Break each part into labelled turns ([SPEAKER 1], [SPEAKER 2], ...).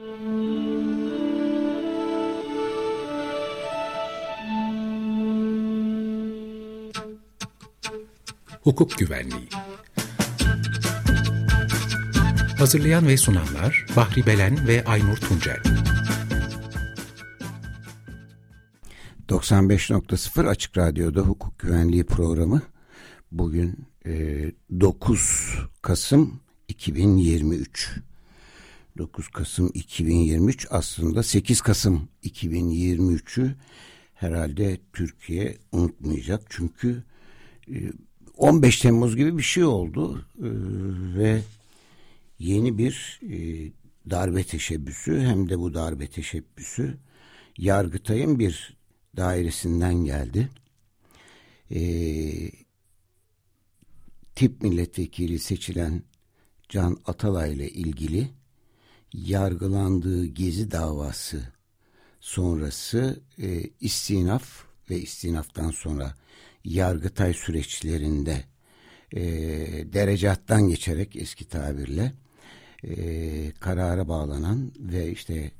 [SPEAKER 1] Hukuk Güvenliği. Hazırlayan ve sunanlar Bahri Belen ve Aynur Tuncel.
[SPEAKER 2] 95.0 Açık Radyo'da hukuk güvenliği programı. Bugün e, 9 Kasım 2023 9 Kasım 2023 aslında 8 Kasım 2023'ü herhalde Türkiye unutmayacak çünkü e, 15 Temmuz gibi bir şey oldu e, ve yeni bir e, darbe teşebbüsü hem de bu darbe teşebbüsü Yargıtay'ın bir dairesinden geldi. E, tip milletvekili seçilen Can Atalay ile ilgili yargılandığı gezi davası sonrası e, istinaf ve istinaftan sonra Yargıtay süreçlerinde e, derecattan geçerek eski tabirle e, karara bağlanan ve işte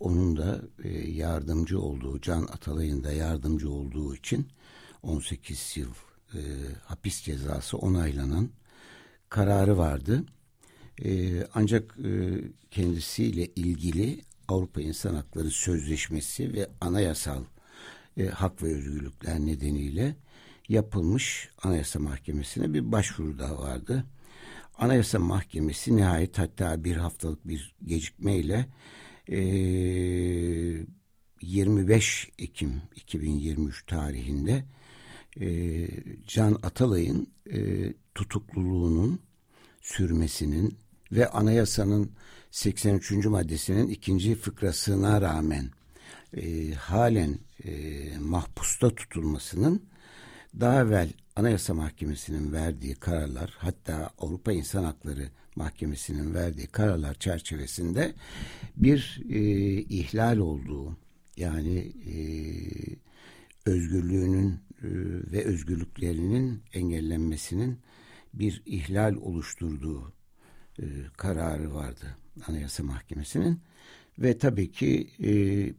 [SPEAKER 2] onun da e, yardımcı olduğu, Can Atalay'ın da yardımcı olduğu için 18 yıl e, hapis cezası onaylanan kararı vardı. E, ancak e, kendisiyle ilgili Avrupa İnsan Hakları Sözleşmesi ve anayasal e, hak ve özgürlükler nedeniyle yapılmış Anayasa Mahkemesi'ne bir başvuru da vardı. Anayasa Mahkemesi nihayet hatta bir haftalık bir gecikmeyle e, 25 Ekim 2023 tarihinde e, Can Atalay'ın e, tutukluluğunun sürmesinin ve anayasanın 83. maddesinin ikinci fıkrasına rağmen e, halen e, mahpusta tutulmasının daha evvel Anayasa Mahkemesi'nin verdiği kararlar hatta Avrupa İnsan Hakları Mahkemesi'nin verdiği kararlar çerçevesinde bir e, ihlal olduğu yani e, özgürlüğünün e, ve özgürlüklerinin engellenmesinin bir ihlal oluşturduğu e, kararı vardı Anayasa Mahkemesi'nin. Ve tabii ki e,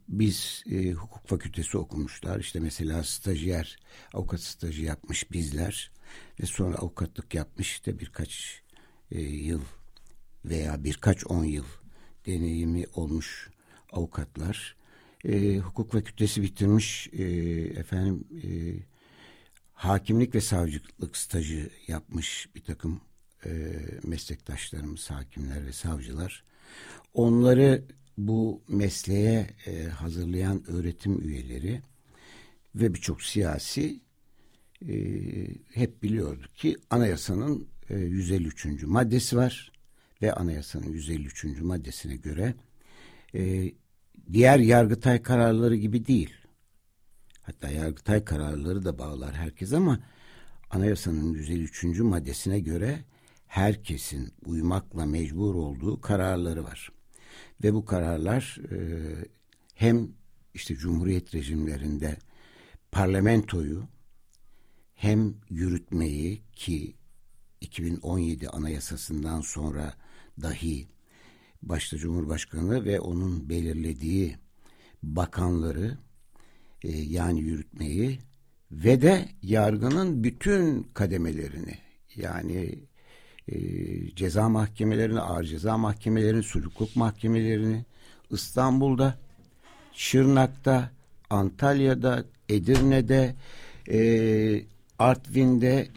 [SPEAKER 2] biz e, hukuk fakültesi okumuşlar. İşte mesela stajyer, avukat stajı yapmış bizler. Ve sonra avukatlık yapmış işte birkaç e, yıl veya birkaç on yıl deneyimi olmuş avukatlar. E, hukuk fakültesi bitirmiş e, efendim e, hakimlik ve savcılık stajı yapmış bir takım e, meslektaşlarımız, hakimler ve savcılar. Onları bu mesleğe e, hazırlayan öğretim üyeleri ve birçok siyasi e, hep biliyordu ki anayasanın e, 153. maddesi var ve anayasanın 153. maddesine göre e, diğer yargıtay kararları gibi değil. Hatta yargıtay kararları da bağlar herkes ama anayasanın 153. maddesine göre herkesin uymakla mecbur olduğu kararları var. Ve bu kararlar e, hem işte cumhuriyet rejimlerinde parlamentoyu hem yürütmeyi ki 2017 anayasasından sonra dahi başta Cumhurbaşkanı ve onun belirlediği bakanları e, yani yürütmeyi ve de yargının bütün kademelerini yani e, ceza mahkemelerini, ağır ceza mahkemelerini, sucukluk mahkemelerini İstanbul'da, Şırnak'ta, Antalya'da, Edirne'de, e, Artvin'de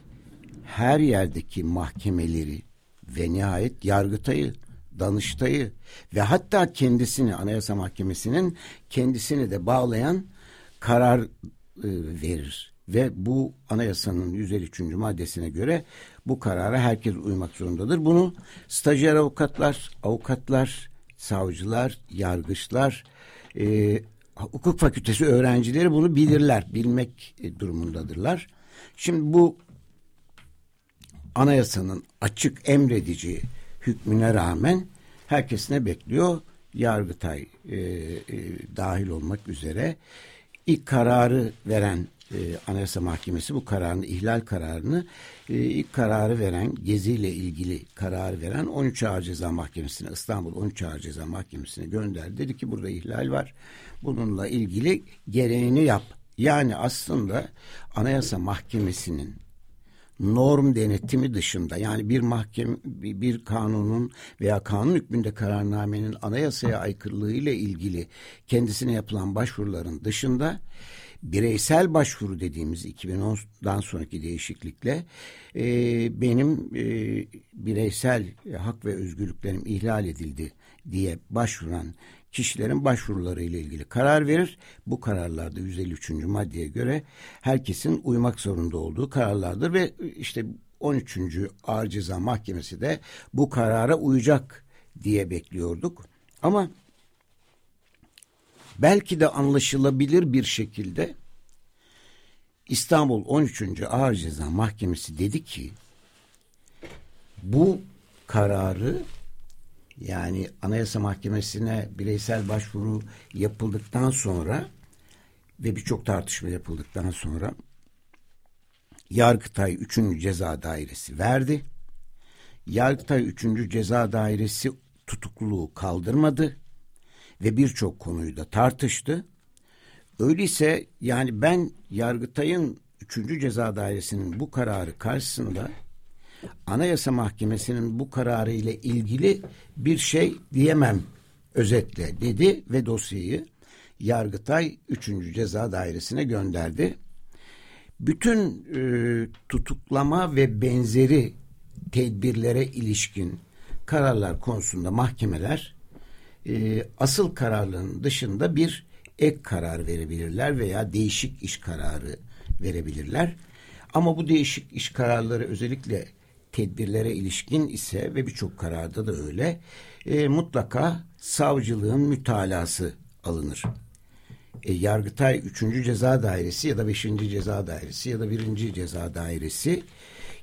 [SPEAKER 2] her yerdeki mahkemeleri ve nihayet Yargıtay'ı, Danıştay'ı ve hatta kendisini Anayasa Mahkemesi'nin kendisini de bağlayan karar e, verir. Ve bu anayasanın 153. maddesine göre bu karara herkes uymak zorundadır. Bunu stajyer avukatlar, avukatlar, savcılar, yargıçlar, e, hukuk fakültesi öğrencileri bunu bilirler, bilmek e, durumundadırlar. Şimdi bu anayasanın açık emredici hükmüne rağmen herkes ne bekliyor? Yargıtay e, e, dahil olmak üzere ilk kararı veren e, Anayasa Mahkemesi bu kararını, ihlal kararını e, ilk kararı veren, geziyle ilgili kararı veren 13 Ağır Ceza Mahkemesi'ne, İstanbul 13 Ağır Ceza Mahkemesi'ne gönderdi. Dedi ki burada ihlal var. Bununla ilgili gereğini yap. Yani aslında Anayasa Mahkemesi'nin norm denetimi dışında yani bir mahkeme bir kanunun veya kanun hükmünde kararnamenin anayasaya aykırılığı ile ilgili kendisine yapılan başvuruların dışında bireysel başvuru dediğimiz 2010'dan sonraki değişiklikle e, benim e, bireysel hak ve özgürlüklerim ihlal edildi diye başvuran kişilerin başvuruları ile ilgili karar verir. Bu kararlarda 153. maddeye göre herkesin uymak zorunda olduğu kararlardır ve işte 13. Ağır Ceza Mahkemesi de bu karara uyacak diye bekliyorduk. Ama belki de anlaşılabilir bir şekilde İstanbul 13. Ağır Ceza Mahkemesi dedi ki bu kararı yani Anayasa Mahkemesi'ne bireysel başvuru yapıldıktan sonra ve birçok tartışma yapıldıktan sonra Yargıtay 3. Ceza Dairesi verdi. Yargıtay 3. Ceza Dairesi tutukluluğu kaldırmadı ve birçok konuyu da tartıştı. Öyleyse yani ben Yargıtay'ın 3. Ceza Dairesi'nin bu kararı karşısında Anayasa Mahkemesi'nin bu kararı ile ilgili bir şey diyemem özetle dedi ve dosyayı Yargıtay 3. Ceza Dairesi'ne gönderdi. Bütün e, tutuklama ve benzeri tedbirlere ilişkin kararlar konusunda mahkemeler e, asıl kararların dışında bir ek karar verebilirler veya değişik iş kararı verebilirler. Ama bu değişik iş kararları özellikle tedbirlere ilişkin ise ve birçok kararda da öyle e, mutlaka savcılığın mütalası alınır. E, Yargıtay 3. Ceza Dairesi ya da 5. Ceza Dairesi ya da 1. Ceza Dairesi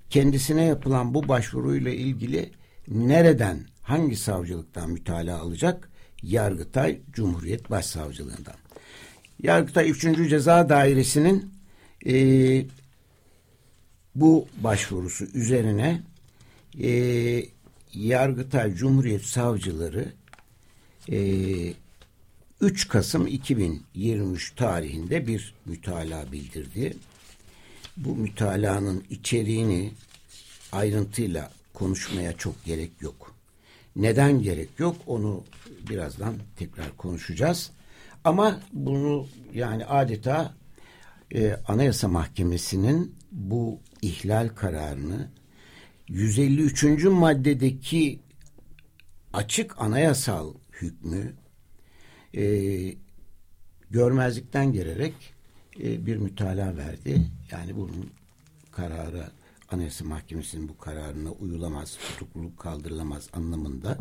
[SPEAKER 2] kendisine yapılan bu başvuruyla ilgili nereden, hangi savcılıktan mütalaa alacak? Yargıtay Cumhuriyet Başsavcılığından. Yargıtay 3. Ceza Dairesi'nin e, bu başvurusu üzerine e, Yargıtay Cumhuriyet Savcıları e, 3 Kasım 2023 tarihinde bir mütalaa bildirdi. Bu mütalaanın içeriğini ayrıntıyla konuşmaya çok gerek yok. Neden gerek yok onu birazdan tekrar konuşacağız. Ama bunu yani adeta e, Anayasa Mahkemesi'nin bu ihlal kararını 153. maddedeki açık anayasal hükmü e, görmezlikten gelerek e, bir mütalaa verdi. Yani bunun kararı Anayasa Mahkemesi'nin bu kararına uyulamaz, tutukluluk kaldırılamaz anlamında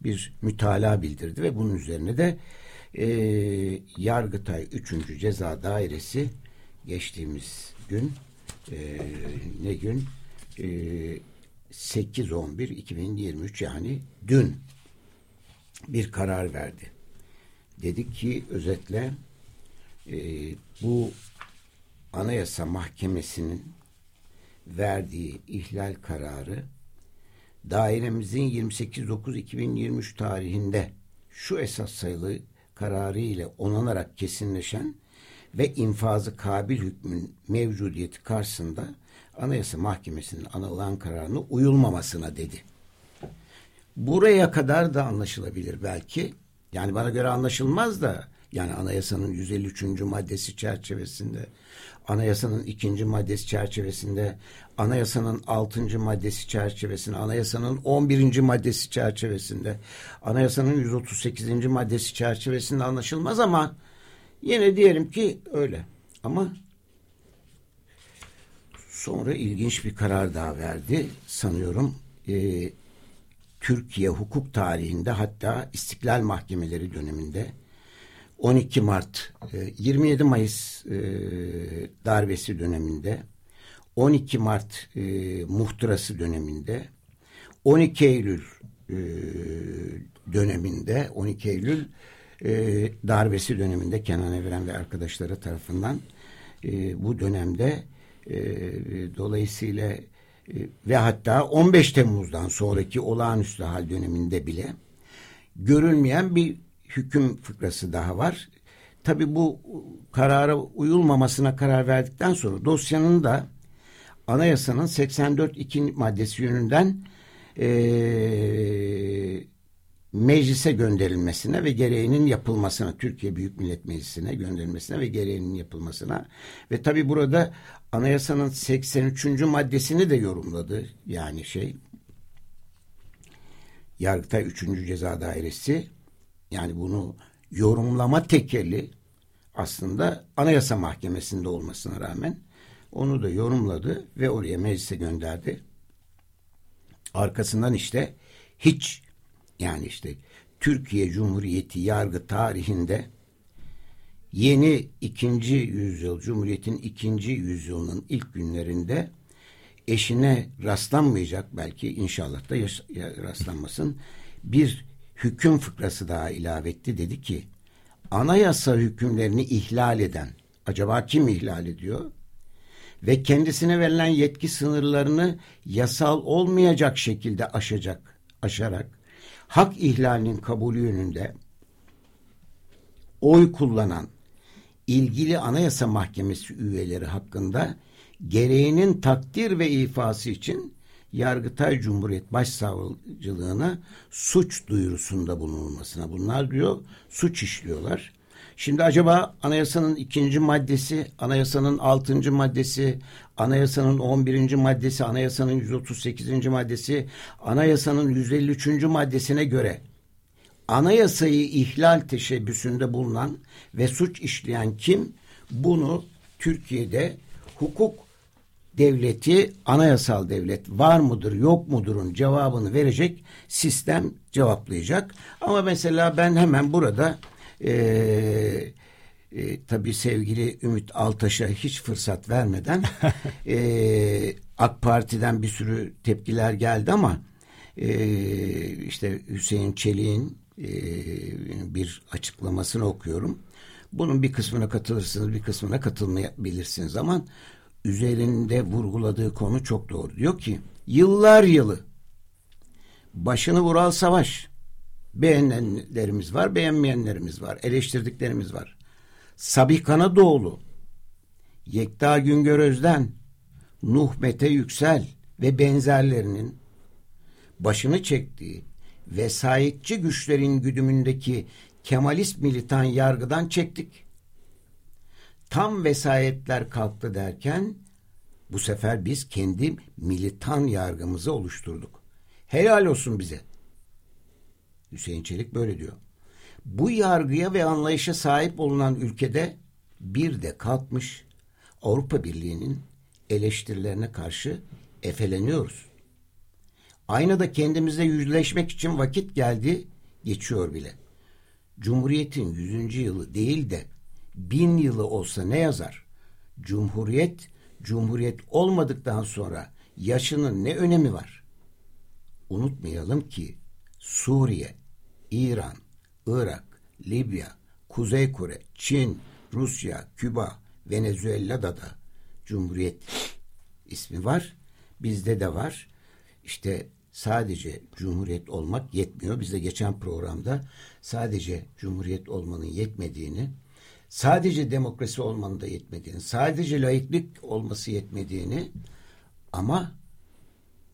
[SPEAKER 2] bir mütalaa bildirdi ve bunun üzerine de e, Yargıtay 3. Ceza Dairesi geçtiğimiz gün e, ne gün e, 8-11-2023 yani dün bir karar verdi. Dedik ki özetle e, bu Anayasa Mahkemesi'nin verdiği ihlal kararı dairemizin 28.9.2023 tarihinde şu esas sayılı kararı ile onanarak kesinleşen ve infazı kabil hükmün mevcudiyeti karşısında Anayasa Mahkemesi'nin anılan kararını uyulmamasına dedi. Buraya kadar da anlaşılabilir belki. Yani bana göre anlaşılmaz da yani anayasanın 153. maddesi çerçevesinde, anayasanın ikinci maddesi çerçevesinde, anayasanın 6. maddesi çerçevesinde, anayasanın 11. maddesi çerçevesinde, anayasanın 138. maddesi çerçevesinde anlaşılmaz ama Yine diyelim ki öyle. Ama sonra ilginç bir karar daha verdi. Sanıyorum e, Türkiye hukuk tarihinde hatta İstiklal Mahkemeleri döneminde 12 Mart, 27 Mayıs e, darbesi döneminde, 12 Mart e, muhtırası döneminde, 12 Eylül e, döneminde, 12 Eylül e, darbesi döneminde Kenan Evren ve arkadaşları tarafından e, bu dönemde e, dolayısıyla e, ve hatta 15 Temmuz'dan sonraki olağanüstü hal döneminde bile görülmeyen bir hüküm fıkrası daha var. Tabi bu karara uyulmamasına karar verdikten sonra dosyanın da anayasanın 84.2 maddesi yönünden e, meclise gönderilmesine ve gereğinin yapılmasına, Türkiye Büyük Millet Meclisi'ne gönderilmesine ve gereğinin yapılmasına ve tabi burada anayasanın 83. maddesini de yorumladı. Yani şey Yargıtay 3. Ceza Dairesi yani bunu yorumlama tekeli aslında Anayasa Mahkemesi'nde olmasına rağmen onu da yorumladı ve oraya meclise gönderdi. Arkasından işte hiç yani işte Türkiye Cumhuriyeti yargı tarihinde yeni ikinci yüzyıl, Cumhuriyet'in ikinci yüzyılının ilk günlerinde eşine rastlanmayacak belki inşallah da rastlanmasın bir hüküm fıkrası daha ilave etti. Dedi ki anayasa hükümlerini ihlal eden acaba kim ihlal ediyor? Ve kendisine verilen yetki sınırlarını yasal olmayacak şekilde aşacak, aşarak hak ihlalinin kabulü yönünde oy kullanan ilgili Anayasa Mahkemesi üyeleri hakkında gereğinin takdir ve ifası için Yargıtay Cumhuriyet Başsavcılığına suç duyurusunda bulunulmasına. Bunlar diyor suç işliyorlar. Şimdi acaba anayasanın ikinci maddesi, anayasanın altıncı maddesi, anayasanın on birinci maddesi, anayasanın yüz otuz sekizinci maddesi, anayasanın yüz elli üçüncü maddesine göre anayasayı ihlal teşebbüsünde bulunan ve suç işleyen kim? Bunu Türkiye'de hukuk devleti anayasal devlet var mıdır yok mudurun cevabını verecek sistem cevaplayacak. Ama mesela ben hemen burada e, e, tabii sevgili Ümit Altaş'a hiç fırsat vermeden e, AK Parti'den bir sürü tepkiler geldi ama e, işte Hüseyin Çelik'in e, bir açıklamasını okuyorum. Bunun bir kısmına katılırsınız, bir kısmına katılmayabilirsiniz ama üzerinde vurguladığı konu çok doğru. Diyor ki yıllar yılı başını vural savaş beğenenlerimiz var, beğenmeyenlerimiz var, eleştirdiklerimiz var. Sabih Kanadoğlu, Yekta Güngör Özden, Nuh Mete Yüksel ve benzerlerinin başını çektiği vesayetçi güçlerin güdümündeki Kemalist militan yargıdan çektik tam vesayetler kalktı derken bu sefer biz kendi militan yargımızı oluşturduk. Helal olsun bize. Hüseyin Çelik böyle diyor. Bu yargıya ve anlayışa sahip olunan ülkede bir de kalkmış Avrupa Birliği'nin eleştirilerine karşı efeleniyoruz. Aynada kendimizle yüzleşmek için vakit geldi, geçiyor bile. Cumhuriyetin 100. yılı değil de bin yılı olsa ne yazar? Cumhuriyet, cumhuriyet olmadıktan sonra yaşının ne önemi var? Unutmayalım ki Suriye, İran, Irak, Libya, Kuzey Kore, Çin, Rusya, Küba, Venezuela'da da Cumhuriyet ismi var. Bizde de var. İşte sadece Cumhuriyet olmak yetmiyor. Biz de geçen programda sadece Cumhuriyet olmanın yetmediğini, sadece demokrasi olmanın da yetmediğini, sadece laiklik olması yetmediğini ama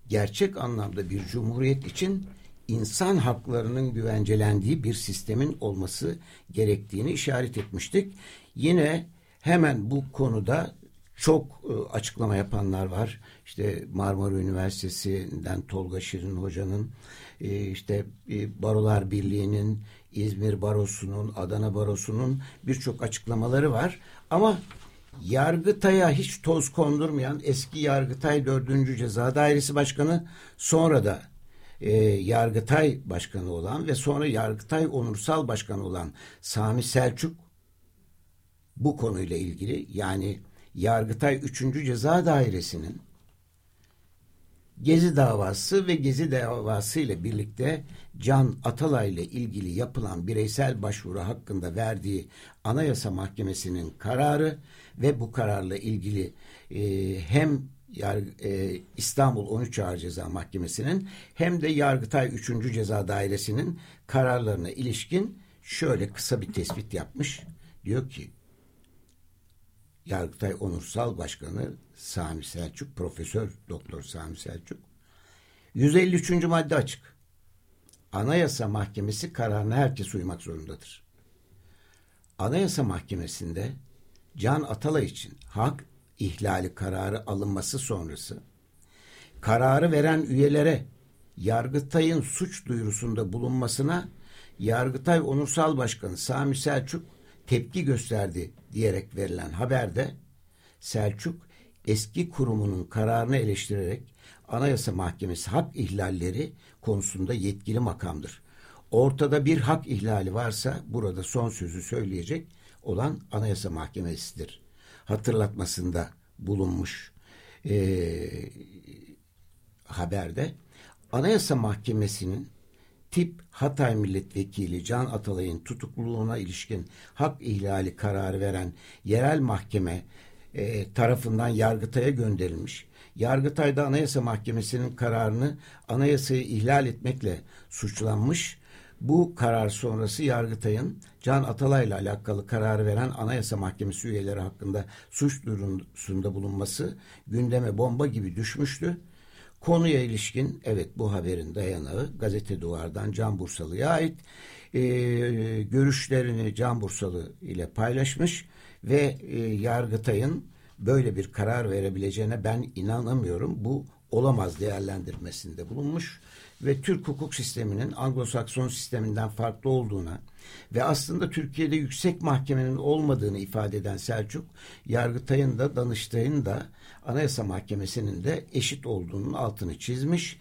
[SPEAKER 2] gerçek anlamda bir cumhuriyet için insan haklarının güvencelendiği bir sistemin olması gerektiğini işaret etmiştik. Yine hemen bu konuda çok e, açıklama yapanlar var. İşte Marmara Üniversitesi'nden Tolga Şirin Hoca'nın, e, işte e, Barolar Birliği'nin, İzmir Barosu'nun, Adana Barosu'nun birçok açıklamaları var. Ama Yargıtay'a hiç toz kondurmayan eski Yargıtay 4. Ceza Dairesi Başkanı sonra da e, Yargıtay Başkanı olan ve sonra Yargıtay Onursal Başkanı olan Sami Selçuk bu konuyla ilgili yani Yargıtay 3. Ceza Dairesi'nin Gezi davası ve Gezi davası ile birlikte Can Atalay ile ilgili yapılan bireysel başvuru hakkında verdiği Anayasa Mahkemesi'nin kararı ve bu kararla ilgili e, hem Yargı, e, İstanbul 13 Ağır Ceza Mahkemesi'nin hem de Yargıtay 3. Ceza Dairesi'nin kararlarına ilişkin şöyle kısa bir tespit yapmış. Diyor ki Yargıtay Onursal Başkanı Sami Selçuk, Profesör Doktor Sami Selçuk 153. madde açık. Anayasa Mahkemesi kararına herkes uymak zorundadır. Anayasa Mahkemesi'nde Can Atalay için hak ihlali kararı alınması sonrası kararı veren üyelere Yargıtay'ın suç duyurusunda bulunmasına Yargıtay Onursal Başkanı Sami Selçuk tepki gösterdi diyerek verilen haberde Selçuk eski kurumunun kararını eleştirerek Anayasa Mahkemesi hak ihlalleri konusunda yetkili makamdır. Ortada bir hak ihlali varsa burada son sözü söyleyecek olan Anayasa Mahkemesi'dir. Hatırlatmasında bulunmuş e, haberde Anayasa Mahkemesi'nin tip Hatay Milletvekili Can Atalay'ın tutukluluğuna ilişkin hak ihlali kararı veren yerel mahkeme e, tarafından Yargıtay'a gönderilmiş. Yargıtay'da Anayasa Mahkemesi'nin kararını anayasayı ihlal etmekle suçlanmış. Bu karar sonrası Yargıtay'ın Can Atalay'la alakalı kararı veren Anayasa Mahkemesi üyeleri hakkında suç duyurusunda bulunması gündeme bomba gibi düşmüştü. Konuya ilişkin evet bu haberin dayanağı gazete duvardan Can Bursalı'ya ait e, görüşlerini Can Bursalı ile paylaşmış ve e, Yargıtay'ın böyle bir karar verebileceğine ben inanamıyorum. Bu olamaz değerlendirmesinde bulunmuş ve Türk hukuk sisteminin Anglo-Sakson sisteminden farklı olduğuna ve aslında Türkiye'de yüksek mahkemenin olmadığını ifade eden Selçuk, Yargıtay'ın da Danıştay'ın da Anayasa Mahkemesi'nin de eşit olduğunun altını çizmiş.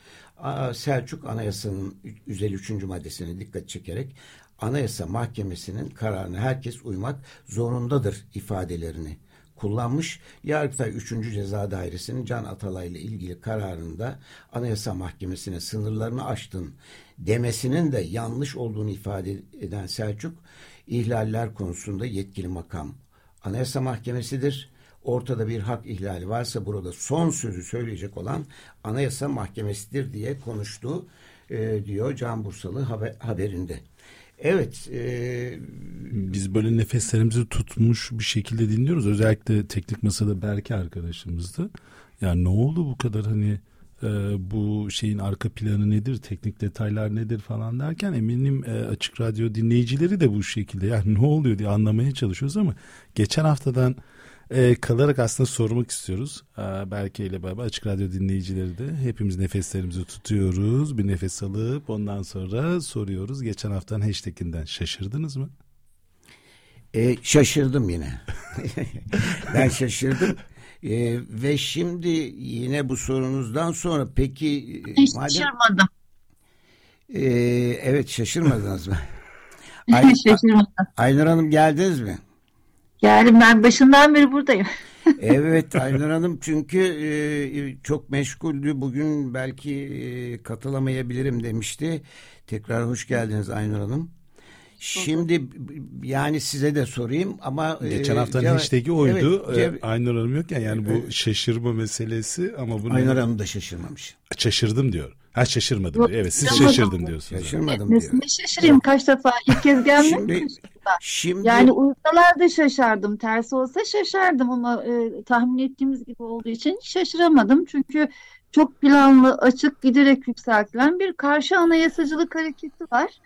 [SPEAKER 2] Selçuk Anayasa'nın 153. maddesine dikkat çekerek Anayasa Mahkemesi'nin kararına herkes uymak zorundadır ifadelerini kullanmış. Yargıtay 3. Ceza Dairesi'nin Can Atalay ile ilgili kararında Anayasa Mahkemesi'ne sınırlarını aştın demesinin de yanlış olduğunu ifade eden Selçuk, ihlaller konusunda yetkili makam Anayasa Mahkemesi'dir. Ortada bir hak ihlali varsa burada son sözü söyleyecek olan Anayasa Mahkemesi'dir diye konuştu e, diyor Can Bursalı haber, haberinde. Evet. E...
[SPEAKER 3] Biz böyle nefeslerimizi tutmuş bir şekilde dinliyoruz. Özellikle teknik masada Berke arkadaşımızdı. Yani ne oldu bu kadar hani e, bu şeyin arka planı nedir, teknik detaylar nedir falan derken eminim e, açık radyo dinleyicileri de bu şekilde yani ne oluyor diye anlamaya çalışıyoruz ama geçen haftadan e, kalarak aslında sormak istiyoruz. E, Berke ile beraber Açık Radyo dinleyicileri de hepimiz nefeslerimizi tutuyoruz. Bir nefes alıp ondan sonra soruyoruz. Geçen haftanın hashtaginden şaşırdınız mı?
[SPEAKER 2] E, şaşırdım yine. ben şaşırdım. E, ve şimdi yine bu sorunuzdan sonra peki...
[SPEAKER 4] E, Hiç madem, şaşırmadım.
[SPEAKER 2] E, evet şaşırmadınız mı?
[SPEAKER 4] Ay, şaşırmadım.
[SPEAKER 2] Aynur Hanım geldiniz mi?
[SPEAKER 4] Yani ben başından beri buradayım.
[SPEAKER 2] evet Aynur Hanım çünkü e, çok meşguldü. Bugün belki e, katılamayabilirim demişti. Tekrar hoş geldiniz Aynur Hanım. Şimdi yani size de sorayım ama
[SPEAKER 3] e, geçen haftanın cevap, hashtag'i oydu. Evet, cev- Aynur Hanım yok ya yani bu şaşırma meselesi ama bunu
[SPEAKER 2] Aynur Hanım da şaşırmamış.
[SPEAKER 3] Şaşırdım diyor. Ha şaşırmadım diyor. Evet siz şaşırdım diyorsunuz.
[SPEAKER 2] Şaşırmadım diyor.
[SPEAKER 4] Ne şaşırayım kaç defa ilk kez gelmedim. Şimdi, şimdi... Yani uysalar da şaşardım. Tersi olsa şaşardım ama e, tahmin ettiğimiz gibi olduğu için şaşıramadım. Çünkü çok planlı, açık, giderek yükseltilen bir karşı anayasacılık hareketi var.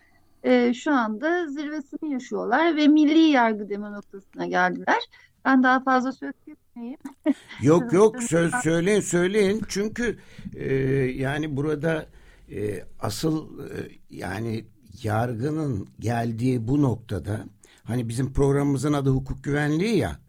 [SPEAKER 4] E, şu anda zirvesini yaşıyorlar ve milli yargı deme noktasına geldiler. Ben daha fazla söz etmeyeyim.
[SPEAKER 2] Yok yok söz söyleyin söyleyin. Çünkü e, yani burada e, asıl e, yani yargının geldiği bu noktada hani bizim programımızın adı hukuk güvenliği ya.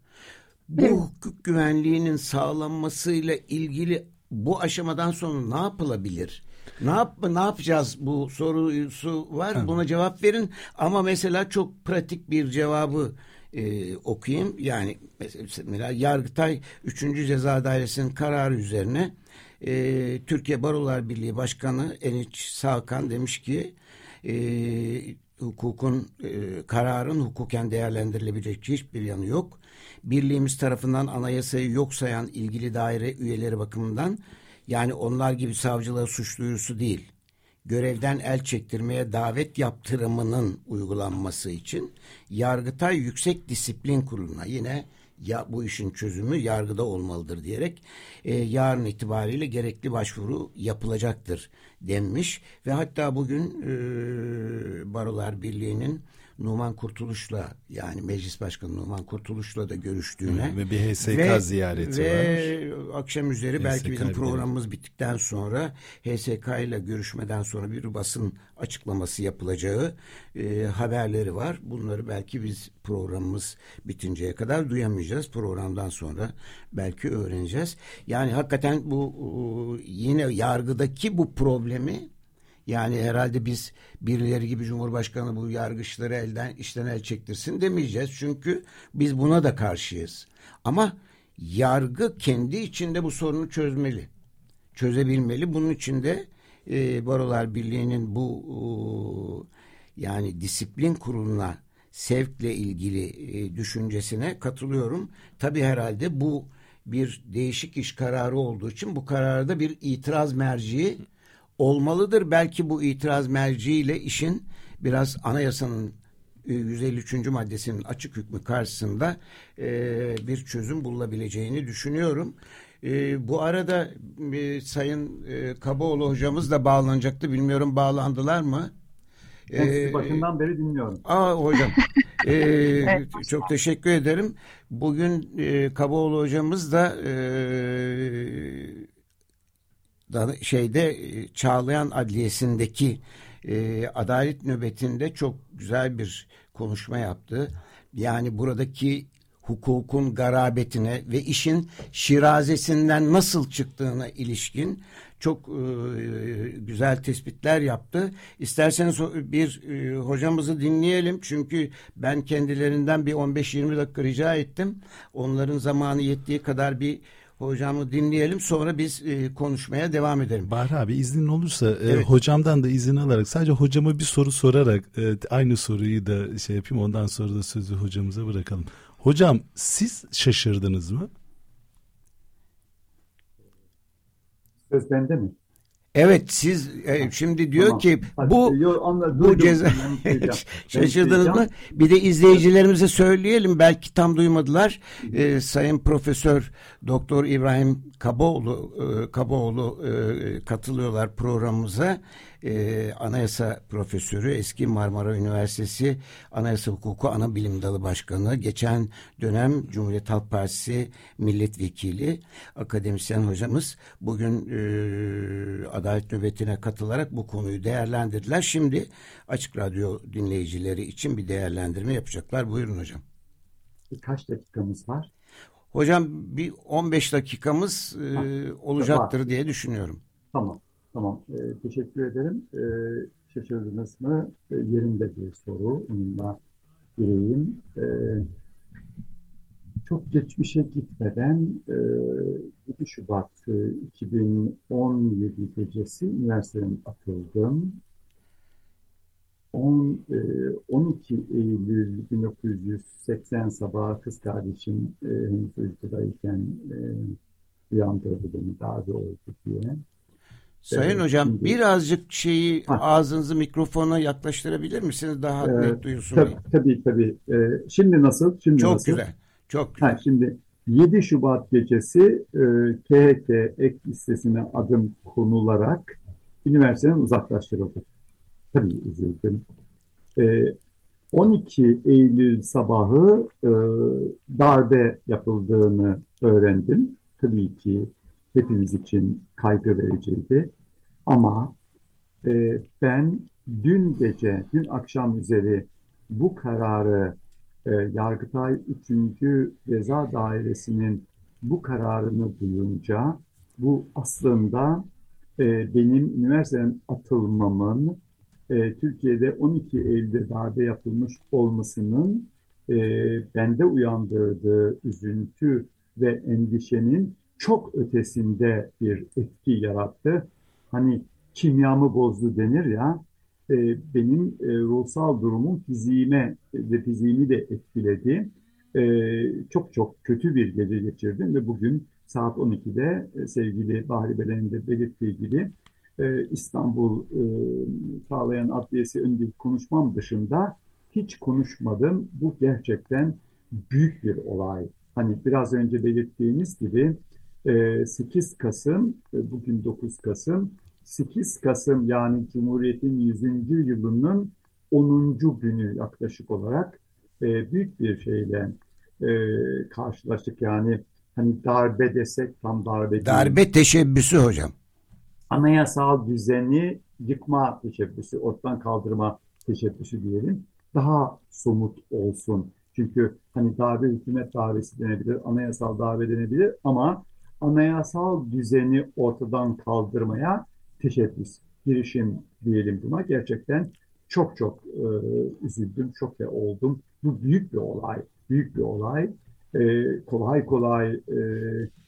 [SPEAKER 2] Bu evet. hukuk güvenliğinin sağlanmasıyla ilgili bu aşamadan sonra ne yapılabilir? Ne yap ne yapacağız bu sorusu var. Evet. Buna cevap verin ama mesela çok pratik bir cevabı e, okuyayım. Yani mesela Yargıtay 3. Ceza Dairesi'nin kararı üzerine e, Türkiye Barolar Birliği Başkanı Eniç Sağkan demiş ki e, hukukun e, kararın hukuken değerlendirilebilecek hiçbir yanı yok. Birliğimiz tarafından anayasayı yok sayan ilgili daire üyeleri bakımından yani onlar gibi savcılığa suç duyurusu değil görevden el çektirmeye davet yaptırımının uygulanması için Yargıtay Yüksek Disiplin Kurulu'na yine ya bu işin çözümü yargıda olmalıdır diyerek e, yarın itibariyle gerekli başvuru yapılacaktır denmiş ve hatta bugün e, Barolar Birliği'nin Numan Kurtuluş'la yani Meclis Başkanı Numan Kurtuluş'la da görüştüğüne
[SPEAKER 3] ve bir HSK ve, ziyareti
[SPEAKER 2] ve var. akşam üzeri HSK belki bizim programımız bittikten sonra HSK ile görüşmeden sonra bir basın açıklaması yapılacağı e, haberleri var. Bunları belki biz programımız bitinceye kadar duyamayacağız. Programdan sonra belki öğreneceğiz. Yani hakikaten bu yine yargıdaki bu problemi yani herhalde biz birileri gibi Cumhurbaşkanı bu yargıçları elden işten el çektirsin demeyeceğiz. Çünkü biz buna da karşıyız. Ama yargı kendi içinde bu sorunu çözmeli. Çözebilmeli. Bunun için de e, Barolar Birliği'nin bu e, yani disiplin kuruluna sevkle ilgili e, düşüncesine katılıyorum. Tabii herhalde bu bir değişik iş kararı olduğu için bu kararda bir itiraz merciği olmalıdır. Belki bu itiraz merciyle işin biraz anayasanın 153. E, maddesinin açık hükmü karşısında e, bir çözüm bulabileceğini düşünüyorum. E, bu arada e, Sayın e, Kabaoğlu hocamız da bağlanacaktı. Bilmiyorum bağlandılar mı?
[SPEAKER 5] Ee, başından beri dinliyorum.
[SPEAKER 2] Aa hocam. ee, evet, çok teşekkür ederim. Bugün e, Kabaoğlu hocamız da e, şeyde e, Çağlayan Adliyesi'ndeki e, adalet nöbetinde çok güzel bir konuşma yaptı. Yani buradaki hukukun garabetine ve işin şirazesinden nasıl çıktığına ilişkin çok e, güzel tespitler yaptı. İsterseniz bir e, hocamızı dinleyelim çünkü ben kendilerinden bir 15-20 dakika rica ettim. Onların zamanı yettiği kadar bir Hocamı dinleyelim sonra biz e, konuşmaya devam edelim.
[SPEAKER 3] Bahri abi iznin olursa e, evet. e, hocamdan da izin alarak sadece hocama bir soru sorarak e, aynı soruyu da şey yapayım ondan sonra da sözü hocamıza bırakalım. Hocam siz şaşırdınız mı?
[SPEAKER 5] Söz bende mi?
[SPEAKER 2] Evet siz e, şimdi diyor tamam. ki bu Yo, bu ceza şaşırdınız mı? Bir de izleyicilerimize söyleyelim belki tam duymadılar. Ee, Sayın Profesör Doktor İbrahim Kaboğlu e, Kaboğlu e, katılıyorlar programımıza e, anayasa profesörü, eski Marmara Üniversitesi Anayasa Hukuku Ana Bilim Dalı Başkanı, geçen dönem Cumhuriyet Halk Partisi milletvekili, akademisyen hocamız bugün e, adalet nöbetine katılarak bu konuyu değerlendirdiler. Şimdi Açık Radyo dinleyicileri için bir değerlendirme yapacaklar. Buyurun hocam.
[SPEAKER 5] Kaç dakikamız var?
[SPEAKER 2] Hocam bir 15 dakikamız e, olacaktır diye düşünüyorum.
[SPEAKER 5] Tamam. Tamam, e, teşekkür ederim. E, şaşırdınız mı? E, yerinde bir soru. Onunla gireyim. E, çok geçmişe gitmeden e, 7 Şubat e, 2017 gecesi üniversiteden atıldım. 10, e, 12 Eylül 1980 sabahı kız kardeşim e, henüz uykudayken e, uyandırdı beni daha oldu diye.
[SPEAKER 2] Sayın evet, hocam birazcık şeyi ha. ağzınızı mikrofona yaklaştırabilir misiniz daha ee, net duyulsun
[SPEAKER 5] tabii, diye. Tabii tabii. Ee, şimdi nasıl? Şimdi
[SPEAKER 2] çok
[SPEAKER 5] nasıl?
[SPEAKER 2] güzel. Çok güzel.
[SPEAKER 5] Ha, şimdi 7 Şubat gecesi e, KHK ek listesine adım konularak üniversiteden uzaklaştırıldı. Tabii üzüldüm. E, 12 Eylül sabahı e, darbe yapıldığını öğrendim. Tabii ki hepimiz için kaygı vericiydi. Ama e, ben dün gece, dün akşam üzeri bu kararı e, Yargıtay 3. Ceza Dairesi'nin bu kararını duyunca bu aslında e, benim üniversiteden atılmamın e, Türkiye'de 12 Eylül'de darbe yapılmış olmasının e, bende uyandırdığı üzüntü ve endişenin çok ötesinde bir etki yarattı. Hani kimyamı bozdu denir ya, e, benim e, ruhsal durumum fiziğime ve fiziğimi de etkiledi. E, çok çok kötü bir gece geçirdim ve bugün saat 12'de e, sevgili Bahri Belen'in de belirttiği gibi e, İstanbul e, Sağlayan Adliyesi önündeki konuşmam dışında hiç konuşmadım. Bu gerçekten büyük bir olay. Hani biraz önce belirttiğiniz gibi 8 Kasım, bugün 9 Kasım, 8 Kasım yani Cumhuriyet'in 100. yılının 10. günü yaklaşık olarak büyük bir şeyle karşılaştık. Yani hani darbe desek tam darbe değil.
[SPEAKER 2] Darbe teşebbüsü hocam.
[SPEAKER 5] Anayasal düzeni yıkma teşebbüsü, ortadan kaldırma teşebbüsü diyelim. Daha somut olsun. Çünkü hani darbe hükümet darbesi denebilir, anayasal darbe denebilir ama anayasal düzeni ortadan kaldırmaya teşebbüs, girişim diyelim buna. Gerçekten çok çok e, üzüldüm, çok da oldum. Bu büyük bir olay, büyük bir olay. E, kolay kolay e,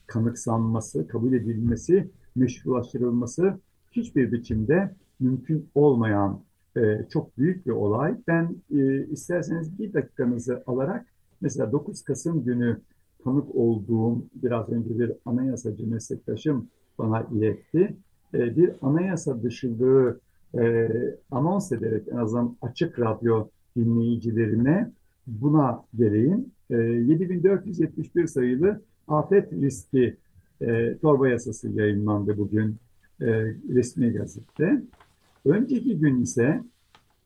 [SPEAKER 5] kanıksanması, kabul edilmesi, meşrulaştırılması hiçbir biçimde mümkün olmayan e, çok büyük bir olay. Ben e, isterseniz bir dakikanızı alarak mesela 9 Kasım günü tanık olduğum biraz önce bir anayasacı meslektaşım bana iletti. E, bir anayasa dışılığı e, anons ederek en azından açık radyo dinleyicilerine buna geleyim. E, 7471 sayılı afet riski e, torba yasası yayınlandı bugün e, resmi gazete. Önceki gün ise,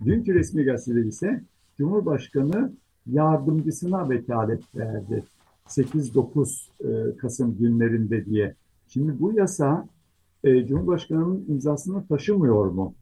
[SPEAKER 5] dünkü resmi gazetede ise Cumhurbaşkanı yardımcısına vekalet verdi. 8-9 e, Kasım günlerinde diye. Şimdi bu yasa e, Cumhurbaşkanı'nın imzasını taşımıyor mu?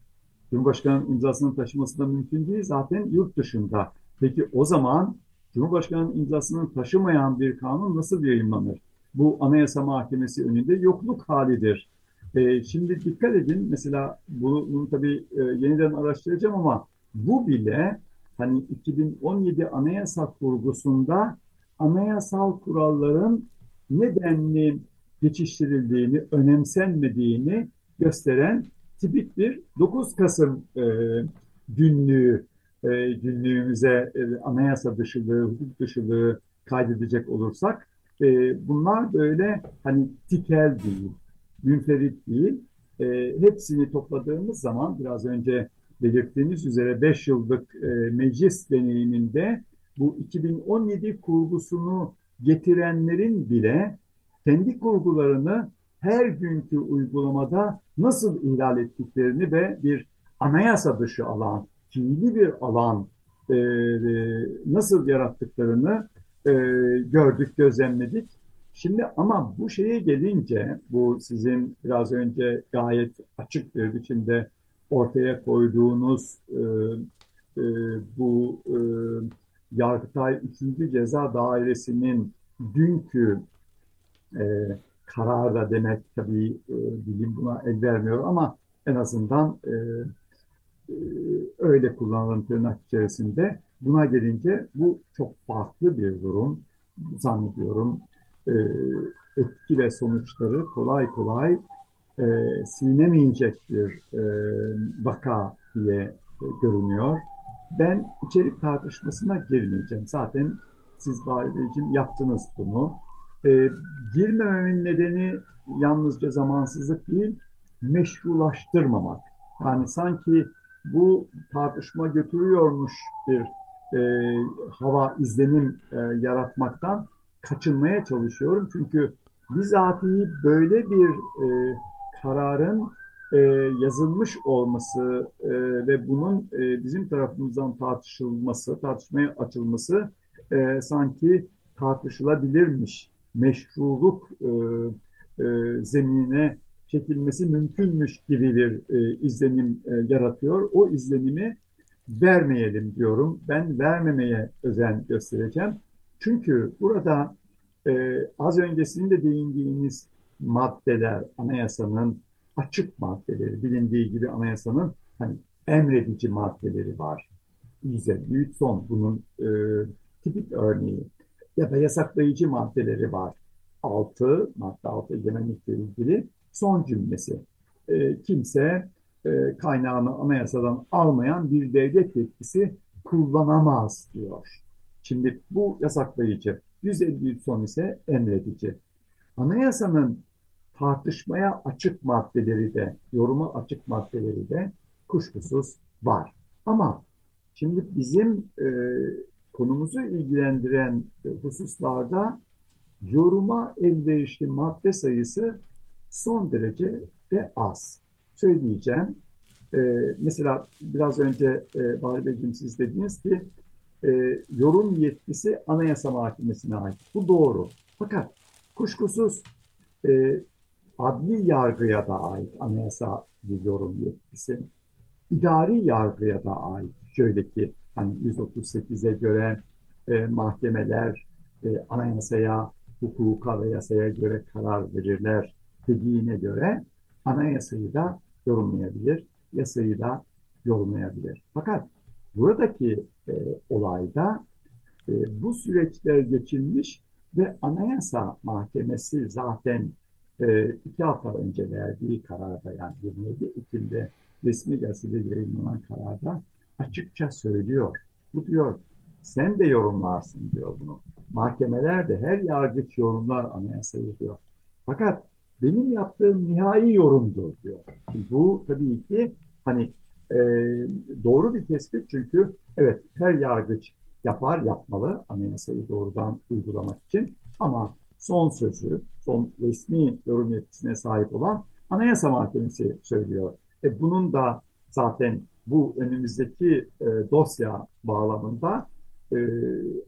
[SPEAKER 5] Cumhurbaşkanı'nın imzasını taşıması da mümkün değil. Zaten yurt dışında. Peki o zaman Cumhurbaşkanı'nın imzasını taşımayan bir kanun nasıl yayınlanır? Bu Anayasa Mahkemesi önünde yokluk halidir. E, şimdi dikkat edin mesela bunu, bunu tabii yeniden araştıracağım ama bu bile hani 2017 anayasa kurgusunda anayasal kuralların nedenli geçiştirildiğini, önemsenmediğini gösteren tipik bir 9 Kasım e, günlüğü e, günlüğümüze e, anayasa dışılığı, hukuk dışılığı kaydedecek olursak e, bunlar böyle hani tikel değil, münferit değil. E, hepsini topladığımız zaman biraz önce belirttiğimiz üzere 5 yıllık e, meclis deneyiminde bu 2017 kurgusunu getirenlerin bile kendi kurgularını her günkü uygulamada nasıl ihlal ettiklerini ve bir anayasa dışı alan, fiili bir alan e, nasıl yarattıklarını e, gördük, gözlemledik. Şimdi ama bu şeye gelince, bu sizin biraz önce gayet açık bir biçimde ortaya koyduğunuz e, e, bu e, Yargıtay 3. Ceza Dairesi'nin dünkü e, kararda demek tabii e, bilim buna el vermiyor ama en azından e, e, öyle kullanılan tırnak içerisinde buna gelince bu çok farklı bir durum zannediyorum. E, etki ve sonuçları kolay kolay e, silinemeyecek bir e, vaka diye e, görünüyor. Ben içerik tartışmasına girmeyeceğim. Zaten siz Bahri yaptınız bunu. E, girmememin nedeni yalnızca zamansızlık değil, meşrulaştırmamak. Yani sanki bu tartışma götürüyormuş bir e, hava izlenim e, yaratmaktan kaçınmaya çalışıyorum. Çünkü bizatihi böyle bir e, kararın e, yazılmış olması e, ve bunun e, bizim tarafımızdan tartışılması, tartışmaya açılması e, sanki tartışılabilirmiş, meşruluk e, e, zeminine çekilmesi mümkünmüş gibi bir e, izlenim e, yaratıyor. O izlenimi vermeyelim diyorum. Ben vermemeye özen göstereceğim. Çünkü burada e, az öncesinde de değindiğiniz maddeler, anayasanın açık maddeleri, bilindiği gibi anayasanın hani emredici maddeleri var. Yüze, büyük son bunun e, tipik örneği ya da yasaklayıcı maddeleri var. 6, madde 6 egemenlikle ilgili son cümlesi. E, kimse e, kaynağını anayasadan almayan bir devlet yetkisi kullanamaz diyor. Şimdi bu yasaklayıcı. 153 son ise emredici. Anayasanın tartışmaya açık maddeleri de, yoruma açık maddeleri de kuşkusuz var. Ama şimdi bizim e, konumuzu ilgilendiren hususlarda yoruma elverişli madde sayısı son derece de az. Söyleyeceğim. Ee, mesela biraz önce e, Bahri Beyciğim siz dediniz ki e, yorum yetkisi Anayasa Mahkemesi'ne ait. Bu doğru. Fakat kuşkusuz e, adli yargıya da ait anayasa bir yorum yetkisi. İdari yargıya da ait. Şöyle ki hani 138'e göre e, mahkemeler e, anayasaya, hukuka ve yasaya göre karar verirler dediğine göre anayasayı da yorumlayabilir, yasayı da yorumlayabilir. Fakat buradaki e, olayda e, bu süreçler geçilmiş ve Anayasa Mahkemesi zaten e, iki hafta önce verdiği kararda yani 27 Ekim'de resmi gazetede yayınlanan kararda açıkça söylüyor. Bu diyor sen de yorumlarsın diyor bunu. Mahkemeler de her yargıç yorumlar anayasayı diyor. Fakat benim yaptığım nihai yorumdur diyor. Bu tabii ki hani e, doğru bir tespit çünkü evet her yargıç yapar yapmalı anayasayı doğrudan uygulamak için ama son sözü, son resmi yorum yetkisine sahip olan Anayasa Mahkemesi söylüyor. E bunun da zaten bu önümüzdeki e, dosya bağlamında e,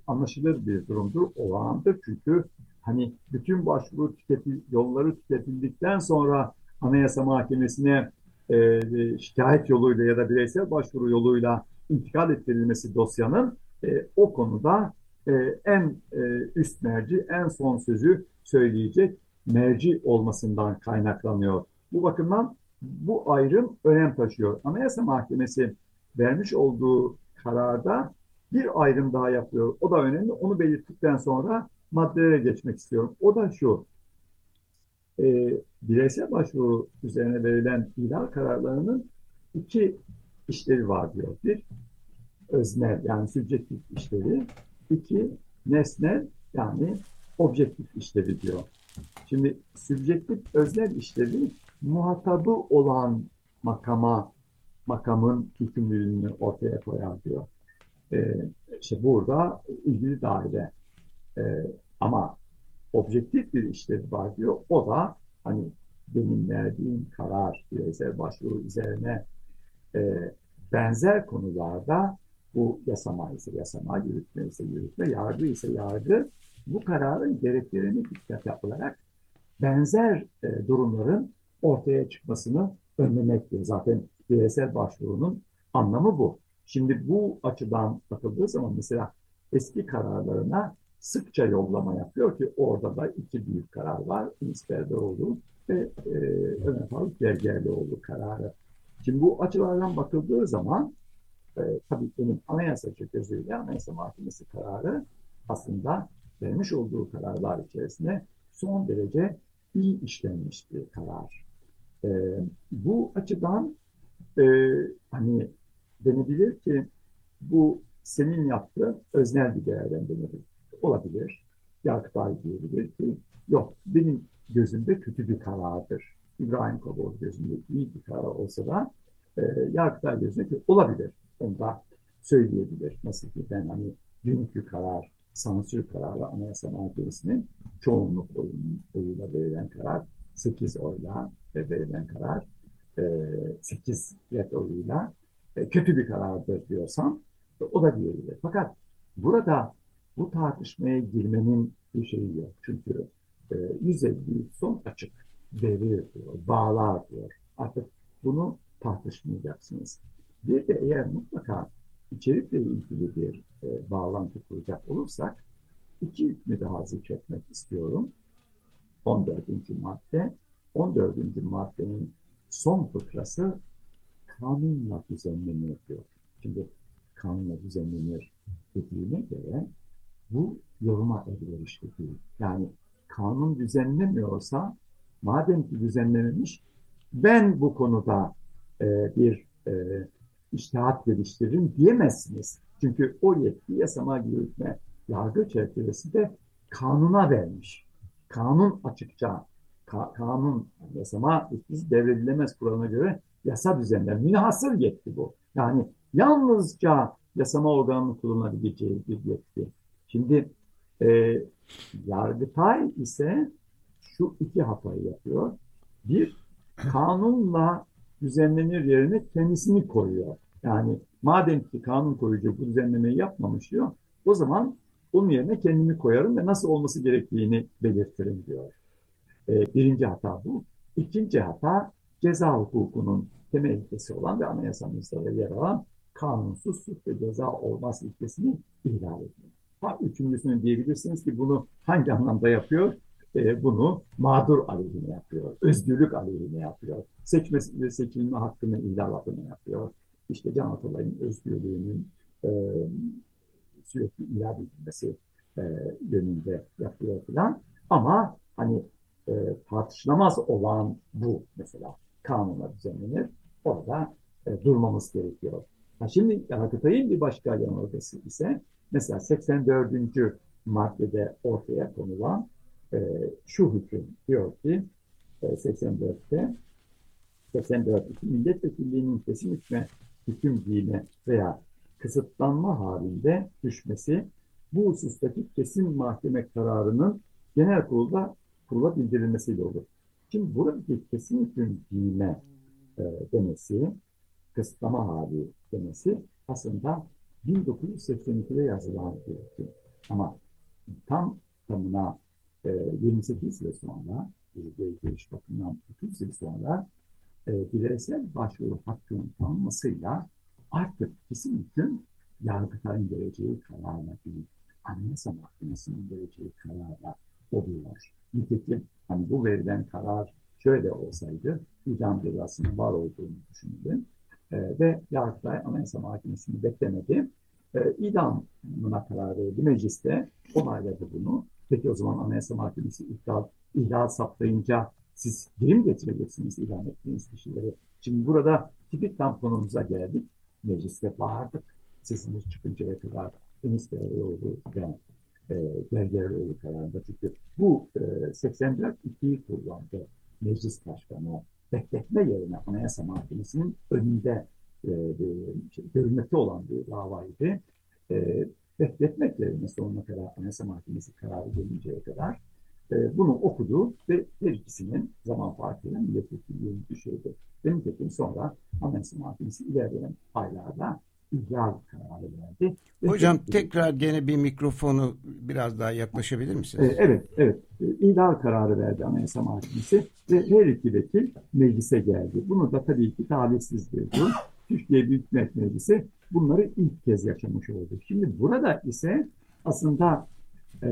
[SPEAKER 5] anlaşılır bir durumdur, olağandır. Çünkü hani bütün başvuru tüketil, yolları tüketildikten sonra Anayasa Mahkemesi'ne e, şikayet yoluyla ya da bireysel başvuru yoluyla intikal ettirilmesi dosyanın e, o konuda e, en e, üst merci, en son sözü söyleyecek merci olmasından kaynaklanıyor. Bu bakımdan bu ayrım önem taşıyor. Anayasa Mahkemesi vermiş olduğu kararda bir ayrım daha yapıyor. O da önemli. Onu belirttikten sonra maddelere geçmek istiyorum. O da şu. E, bireysel başvuru üzerine verilen ilan kararlarının iki işlevi var diyor. Bir, öznel yani subjektif işlevi. İki, nesnel yani objektif işlevi diyor. Şimdi subjektif öznel işlevi muhatabı olan makama makamın yükümlülüğünü ortaya koyar diyor. Ee, işte burada ilgili daire e, ama objektif bir işlevi var diyor. O da hani benim verdiğim karar bireysel başvuru üzerine e, benzer konularda bu yasama ise yasama, yürütme ise yürütme, yargı ise yargı bu kararın gereklerini dikkat yapılarak benzer e, durumların ortaya çıkmasını önlemektir. Zaten bireysel başvurunun anlamı bu. Şimdi bu açıdan bakıldığı zaman mesela eski kararlarına sıkça yollama yapıyor ki orada da iki büyük karar var. İnisperberoğlu ve e, Ömer Faruk Gergerlioğlu kararı. Şimdi bu açılardan bakıldığı zaman e, tabii benim anayasa gözüyle anayasa mahkemesi kararı aslında vermiş olduğu kararlar içerisinde son derece iyi işlenmiş bir karar. E, bu açıdan e, hani denebilir ki bu senin yaptığın öznel bir değerlendirmedir. Olabilir. Yargıtay diyebilir ki yok benim gözümde kötü bir karardır. İbrahim Kabul gözünde iyi bir karar olsa da e, Yargıtay gözünde olabilir. Onu da söyleyebilir. Nasıl ki ben hani dünkü karar, sansür kararı Anayasa Mahkemesi'nin çoğunluk oyuyla verilen karar 8 oyla verilen karar 8 e, red oyuyla e, kötü bir karardır diyorsam o da diyebilir. Fakat burada bu tartışmaya girmenin bir şeyi yok. Çünkü e, 150 son açık verir diyor, bağlar diyor. Artık bunu tartışmayacaksınız. Bir de eğer mutlaka içerikle ilgili bir e, bağlantı kuracak olursak iki hükmü daha zikretmek istiyorum. 14. madde. 14. maddenin son fıkrası kanunla düzenlenir diyor. Şimdi kanunla düzenlenir dediğine göre bu yoruma elverişli değil. Yani kanun düzenlemiyorsa madem ki düzenlememiş ben bu konuda e, bir e, iştihat geliştiririm diyemezsiniz. Çünkü o yetki yasama, yürütme, yargı çerçevesinde kanuna vermiş. Kanun açıkça, ka kanun yasama biz devredilemez kuralına göre yasa düzenler. Münhasır yetki bu. Yani yalnızca yasama organının kullanabileceği bir yetki. Şimdi e, Yargıtay ise şu iki hatayı yapıyor. Bir, kanunla düzenlenir yerine kendisini koyuyor. Yani madem ki kanun koyucu bu düzenlemeyi yapmamış diyor, o zaman onun yerine kendimi koyarım ve nasıl olması gerektiğini belirtirim diyor. Ee, birinci hata bu. İkinci hata ceza hukukunun temel ilkesi olan ve anayasamızda da yer alan kanunsuz suç ve ceza olmaz ilkesini ihlal ediyor. Ha, üçüncüsünü diyebilirsiniz ki bunu hangi anlamda yapıyor? Ee, bunu mağdur aleyhine yapıyor, özgürlük aleyhine yapıyor, seçmesi ve seçilme hakkını ihlal adına yapıyor. İşte Can Atalay'ın özgürlüğünün e, sürekli ihlal edilmesi e, yönünde yapıyor falan. Ama hani e, tartışılamaz olan bu mesela kanunla düzenlenir. Orada e, durmamız gerekiyor. Ha şimdi Yargıtay'ın bir başka yanılgısı ise mesela 84. maddede ortaya konulan e, şu hüküm diyor ki e, 84'te 84 milletvekilliğinin kesin hükme hüküm giyme veya kısıtlanma halinde düşmesi bu husustaki kesin mahkeme kararının genel kurulda kurula bildirilmesiyle olur. Şimdi buradaki kesin hüküm giyme e, demesi, kısıtlama hali demesi aslında 1982'de yazılan bir hüküm. Ama tam tamına e, 28 yıl sonra, geliş bakımından 30 yıl sonra e, bireysel başvuru hakkının tanınmasıyla artık kesin hüküm Yargıtay'ın vereceği kararla değil, Anayasa Mahkemesi'nin vereceği kararla oluyor. Nitekim hani bu verilen karar şöyle olsaydı idam cezasının var olduğunu düşündüm. E, ve Yargıtay Anayasa Mahkemesi'ni beklemedi. E, idamına karar verdi. Mecliste onayladı bunu. Peki o zaman Anayasa Mahkemesi ihlal, ihlal saptayınca siz geri mi getireceksiniz ilan ettiğiniz kişileri? Şimdi burada tipik tamponumuza geldik. Mecliste bağırdık. Sesimiz çıkıncaya kadar Enis Beyoğlu ve e, Gergeroğlu kararında. Çünkü bu e, 84 2'yi kullandı meclis başkanı. Bekletme yerine Anayasa Mahkemesi'nin önünde e, şey, görülmekte olan bir davaydı. E, bekletmek yerine sonuna kadar Anayasa Mahkemesi kararı gelinceye kadar e, bunu okudu ve her ikisinin zaman farkıyla milletvekilliğini düşürdü. Benim Nitekim sonra Anayasa Mahkemesi ilerleyen aylarda ihlal kararı verdi.
[SPEAKER 2] Hocam ve, tekrar gene bir mikrofonu biraz daha yaklaşabilir misiniz?
[SPEAKER 5] E, evet, evet. E, ihlal kararı verdi Anayasa Mahkemesi ve her iki vekil meclise geldi. Bunu da tabii ki talihsiz bir durum. Türkiye Büyük Millet Meclisi bunları ilk kez yaşamış oldu. Şimdi burada ise aslında e,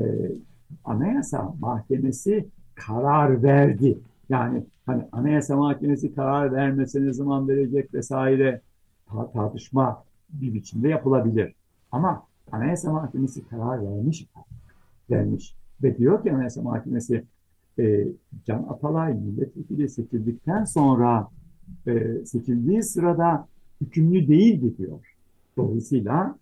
[SPEAKER 5] Anayasa Mahkemesi karar verdi. Yani hani Anayasa Mahkemesi karar vermesine zaman verecek vesaire tartışma bir biçimde yapılabilir. Ama Anayasa Mahkemesi karar vermiş vermiş ve diyor ki Anayasa Mahkemesi e, Can Atalay milletvekili seçildikten sonra e, seçildiği sırada hükümlü değildi diyor. Dolayısıyla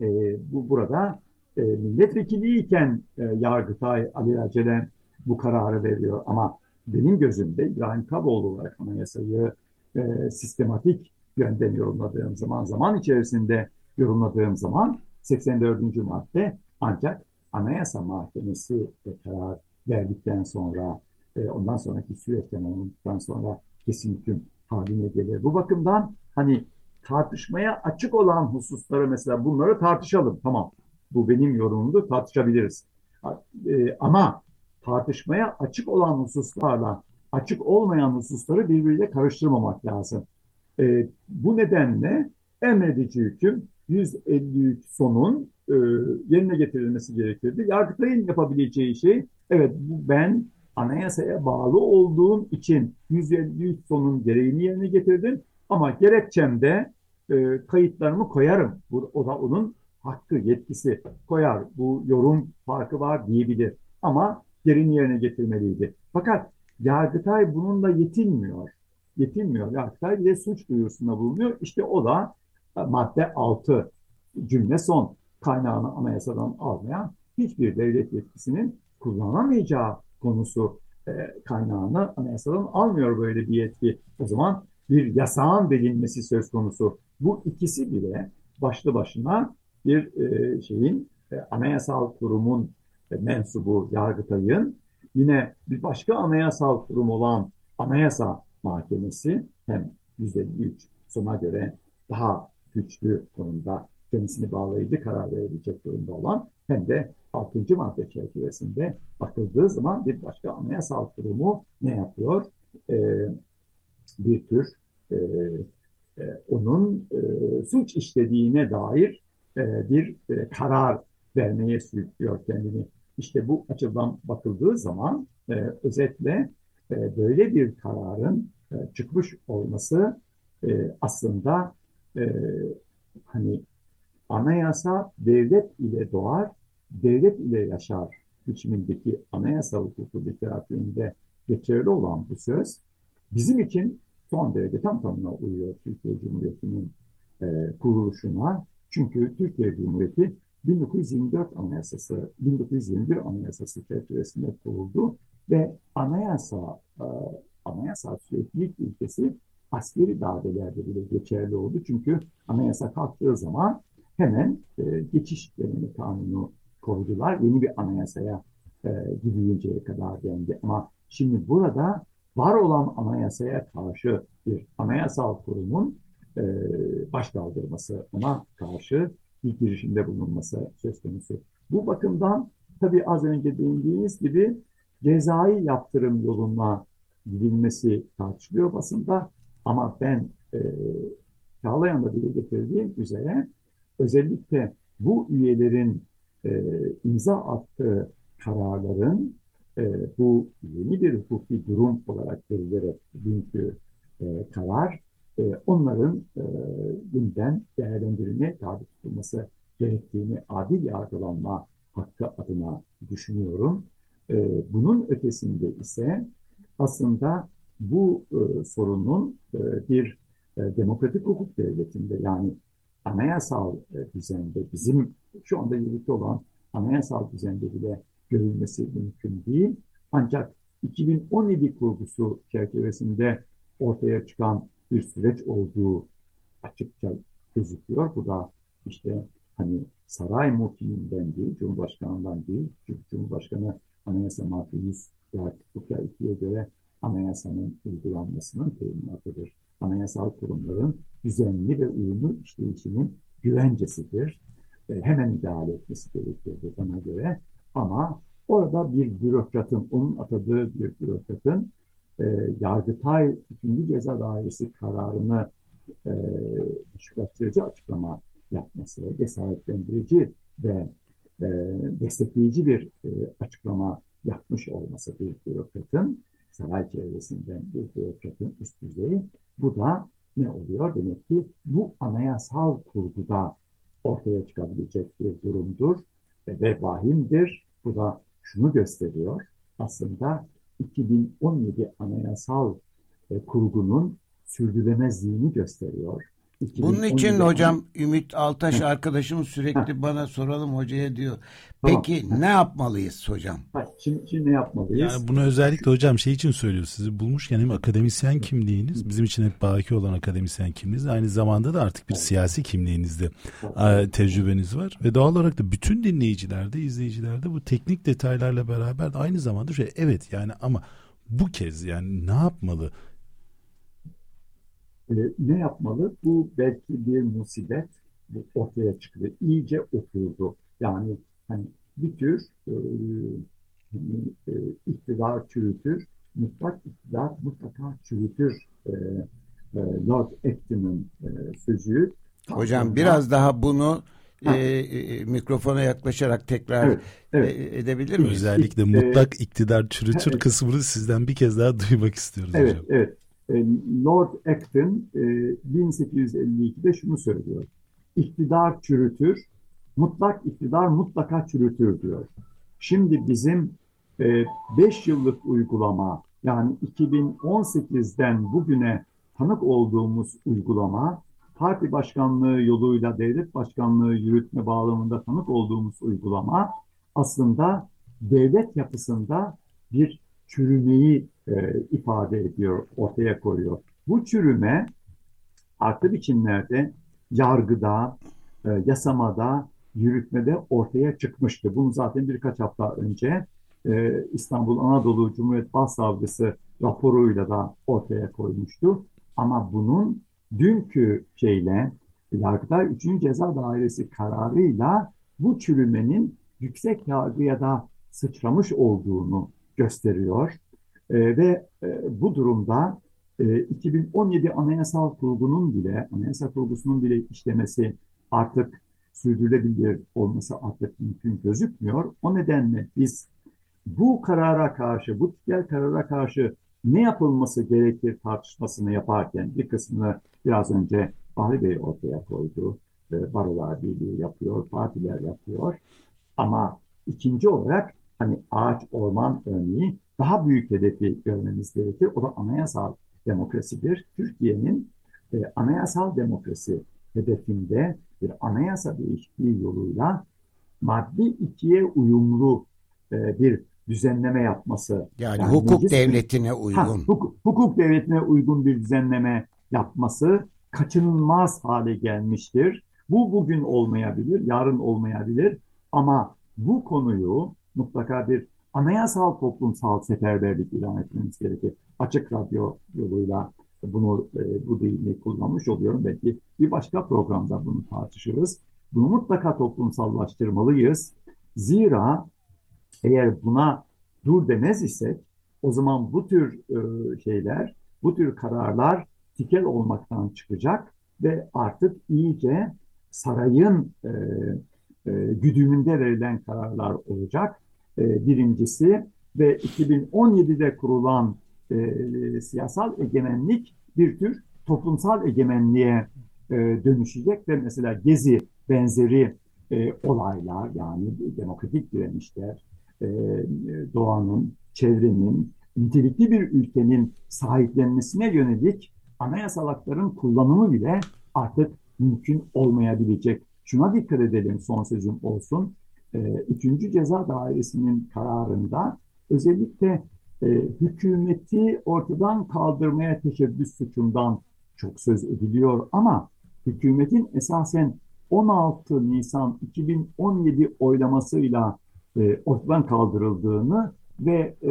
[SPEAKER 5] e, bu burada e, milletvekiliyken e, Yargıtay Ali Acelen bu kararı veriyor. Ama benim gözümde İbrahim Kaboğlu olarak anayasayı e, sistematik yönden yorumladığım zaman, zaman içerisinde yorumladığım zaman 84. madde ancak Anayasa Mahkemesi karar verdikten sonra e, ondan sonraki süreçten olduktan sonra kesin hüküm haline gelir. Bu bakımdan hani tartışmaya açık olan hususları mesela bunları tartışalım. Tamam bu benim yorumumdu tartışabiliriz. E, ama tartışmaya açık olan hususlarla açık olmayan hususları birbiriyle karıştırmamak lazım. E, bu nedenle emredici hüküm 153 sonun e, yerine getirilmesi gerekirdi. Yargıtay'ın yapabileceği şey, evet ben anayasaya bağlı olduğum için 153 sonun gereğini yerine getirdim ama gerekçemde e, kayıtlarımı koyarım. Bu, o da onun hakkı, yetkisi koyar. Bu yorum farkı var diyebilir. Ama gereğini yerine getirmeliydi. Fakat Yargıtay bununla yetinmiyor. Yetinmiyor. Yargıtay bir suç duyurusunda bulunuyor. İşte o da e, madde 6 cümle son kaynağını anayasadan almayan hiçbir devlet yetkisinin kullanamayacağı konusu e, kaynağını anayasadan almıyor böyle bir yetki. O zaman bir yasağın verilmesi söz konusu. Bu ikisi bile başlı başına bir e, şeyin e, anayasal kurumun e, mensubu Yargıtay'ın yine bir başka anayasal kurum olan Anayasa Mahkemesi hem 153 sona göre daha güçlü konumda kendisini bağlayıcı karar verebilecek durumda olan hem de 6. madde çerçevesinde bakıldığı zaman bir başka anayasal kurumu ne yapıyor? Ee, bir tür e, e, onun e, suç işlediğine dair e, bir e, karar vermeye sürüklüyor kendini. İşte bu açıdan bakıldığı zaman e, özetle e, böyle bir kararın e, çıkmış olması e, aslında e, hani anayasa devlet ile doğar, devlet ile yaşar biçimindeki anayasa hukuku literatüründe geçerli olan bu söz bizim için son derece tam tamına uyuyor Türkiye Cumhuriyeti'nin e, kuruluşuna. Çünkü Türkiye Cumhuriyeti 1924 Anayasası, 1921 Anayasası çerçevesinde kuruldu ve anayasa, e, anayasa süreklilik ilkesi askeri darbelerde bile geçerli oldu. Çünkü anayasa kalktığı zaman hemen e, geçiş dönemi kanunu koydular. Yeni bir anayasaya e, gidinceye kadar dendi. Ama şimdi burada var olan anayasaya karşı bir anayasal kurumun e, baş ona karşı bir girişimde bulunması söz konusu. Bu bakımdan tabii az önce değindiğiniz gibi cezai yaptırım yoluna gidilmesi tartışılıyor basında ama ben e, Çağlayan'da dile getirdiğim üzere özellikle bu üyelerin e, imza attığı kararların e, bu yeni bir hukuki durum olarak verilerek bugünkü e, karar e, onların e, yeniden değerlendirilmeye tabi tutulması gerektiğini adil yargılanma hakkı adına düşünüyorum. E, bunun ötesinde ise aslında bu e, sorunun e, bir e, demokratik hukuk devletinde yani anayasal e, düzende bizim şu anda yürütü olan anayasal düzende bile görülmesi mümkün değil. Ancak 2017 kurgusu çerçevesinde ortaya çıkan bir süreç olduğu açıkça gözüküyor. Bu da işte hani saray muhkiminden değil, Cumhurbaşkanı'ndan değil. Çünkü Cumhurbaşkanı anayasa madde 100 hukukla ikiye göre anayasanın uygulanmasının teminatıdır. Anayasal kurumların düzenli ve uyumlu işleyişinin güvencesidir. E, hemen müdahale etmesi gerekiyordu bana göre. Ama orada bir bürokratın, onun atadığı bir bürokratın e, Yargıtay 2. Ceza Dairesi kararını e, şüphettirici açıklama yapması, cesaretlendirici ve e, destekleyici bir e, açıklama yapmış olması bir bürokratın, saray çevresinden bir bürokratın üst düzeyi, bu da ne oluyor? Demek ki bu anayasal kurguda ortaya çıkabilecek bir durumdur ve vahimdir. Bu da şunu gösteriyor. Aslında 2017 anayasal e, kurgunun sürdürülemezliğini gösteriyor.
[SPEAKER 2] Bunun için hocam Ümit Altaş arkadaşım sürekli bana soralım hocaya diyor. Peki tamam. ne yapmalıyız hocam?
[SPEAKER 5] Şimdi, şimdi ne yapmalıyız?
[SPEAKER 3] Yani bunu özellikle hocam şey için söylüyor. Sizi bulmuşken hem akademisyen kimliğiniz bizim için hep baki olan akademisyen kimliğiniz aynı zamanda da artık bir siyasi kimliğinizde tecrübeniz var ve doğal olarak da bütün dinleyicilerde, izleyicilerde bu teknik detaylarla beraber de aynı zamanda şey evet yani ama bu kez yani ne yapmalı?
[SPEAKER 5] E, ne yapmalı? Bu belki bir musibet bu ortaya çıktı. İyice oturdu. Yani hani bir tür e, e, iktidar çürütür, mutlak iktidar mutlaka çürütür e, e, Lord Acton'ın e, sözü.
[SPEAKER 2] Hocam biraz daha bunu e, e, mikrofona yaklaşarak tekrar evet, evet. E, edebilir miyiz?
[SPEAKER 3] Özellikle mutlak iktidar çürütür evet. kısmını sizden bir kez daha duymak istiyoruz
[SPEAKER 5] evet,
[SPEAKER 3] hocam.
[SPEAKER 5] Evet, e, Lord Acton 1852'de e, şunu söylüyor. İktidar çürütür, mutlak iktidar mutlaka çürütür diyor. Şimdi bizim 5 yıllık uygulama yani 2018'den bugüne tanık olduğumuz uygulama parti başkanlığı yoluyla devlet başkanlığı yürütme bağlamında tanık olduğumuz uygulama aslında devlet yapısında bir çürümeyi e, ifade ediyor, ortaya koyuyor. Bu çürüme farklı biçimlerde yargıda, e, yasamada, yürütmede ortaya çıkmıştı. Bunu zaten birkaç hafta önce e, İstanbul Anadolu Cumhuriyet Başsavcısı raporuyla da ortaya koymuştu. Ama bunun dünkü şeyle Yargıtay 3. Ceza Dairesi kararıyla bu çürümenin yüksek yargıya da sıçramış olduğunu gösteriyor. E, ve e, bu durumda e, 2017 Anayasal Kurgu'nun bile, Anayasal Kurgusu'nun bile işlemesi artık sürdürülebilir olması artık mümkün gözükmüyor. O nedenle biz bu karara karşı, bu diğer karara karşı ne yapılması gerekir tartışmasını yaparken bir kısmını biraz önce Bahri Bey ortaya koydu. E, Barolar Birliği yapıyor, partiler yapıyor. Ama ikinci olarak hani ağaç orman örneği daha büyük hedefi görmemiz gerekir. O da anayasal demokrasidir. Türkiye'nin e, anayasal demokrasi hedefinde bir anayasa değişikliği yoluyla maddi ikiye uyumlu e, bir düzenleme yapması.
[SPEAKER 2] Yani, yani hukuk meclis, devletine uygun. Ha,
[SPEAKER 5] hukuk, hukuk devletine uygun bir düzenleme yapması kaçınılmaz hale gelmiştir. Bu bugün olmayabilir, yarın olmayabilir ama bu konuyu mutlaka bir anayasal toplumsal seferberlik ilan etmemiz gerekir. Açık radyo yoluyla bunu e, bu deyimi kullanmış oluyorum. Belki bir başka programda bunu tartışırız. Bunu mutlaka toplumsallaştırmalıyız. Zira eğer buna dur demez isek o zaman bu tür e, şeyler, bu tür kararlar tikel olmaktan çıkacak ve artık iyice sarayın e, e, güdümünde verilen kararlar olacak. E, birincisi ve 2017'de kurulan e, siyasal egemenlik bir tür toplumsal egemenliğe e, dönüşecek ve mesela Gezi benzeri e, olaylar yani demokratik direnişler, doğanın, çevrenin, nitelikli bir ülkenin sahiplenmesine yönelik anayasal hakların kullanımı bile artık mümkün olmayabilecek. Şuna dikkat edelim son sözüm olsun. E, üçüncü ceza dairesinin kararında özellikle e, hükümeti ortadan kaldırmaya teşebbüs suçundan çok söz ediliyor ama hükümetin esasen 16 Nisan 2017 oylamasıyla e, ortadan kaldırıldığını ve e,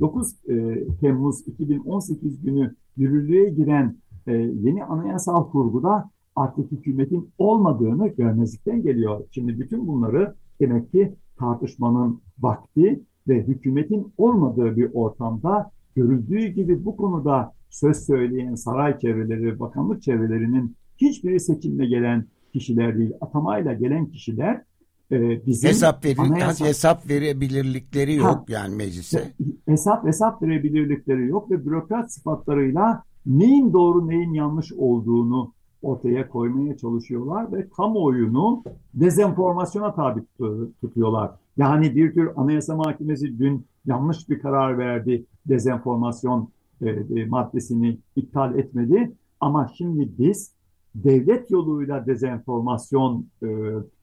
[SPEAKER 5] 9 e, Temmuz 2018 günü yürürlüğe giren e, yeni anayasal kurguda artık hükümetin olmadığını görmezlikten geliyor. Şimdi bütün bunları demek ki tartışmanın vakti ve hükümetin olmadığı bir ortamda görüldüğü gibi bu konuda söz söyleyen saray çevreleri, bakanlık çevrelerinin hiçbiri seçimle gelen kişiler değil, atamayla gelen kişiler
[SPEAKER 2] e, bizim hesap anayasa... hesap verebilirlikleri yok ha, yani meclise.
[SPEAKER 5] Hesap hesap verebilirlikleri yok ve bürokrat sıfatlarıyla neyin doğru neyin yanlış olduğunu ortaya koymaya çalışıyorlar ve kamuoyunu dezenformasyona tabi tutuyorlar. Yani bir tür Anayasa Mahkemesi dün yanlış bir karar verdi. Dezenformasyon e, e, maddesini iptal etmedi. Ama şimdi biz devlet yoluyla dezenformasyon e,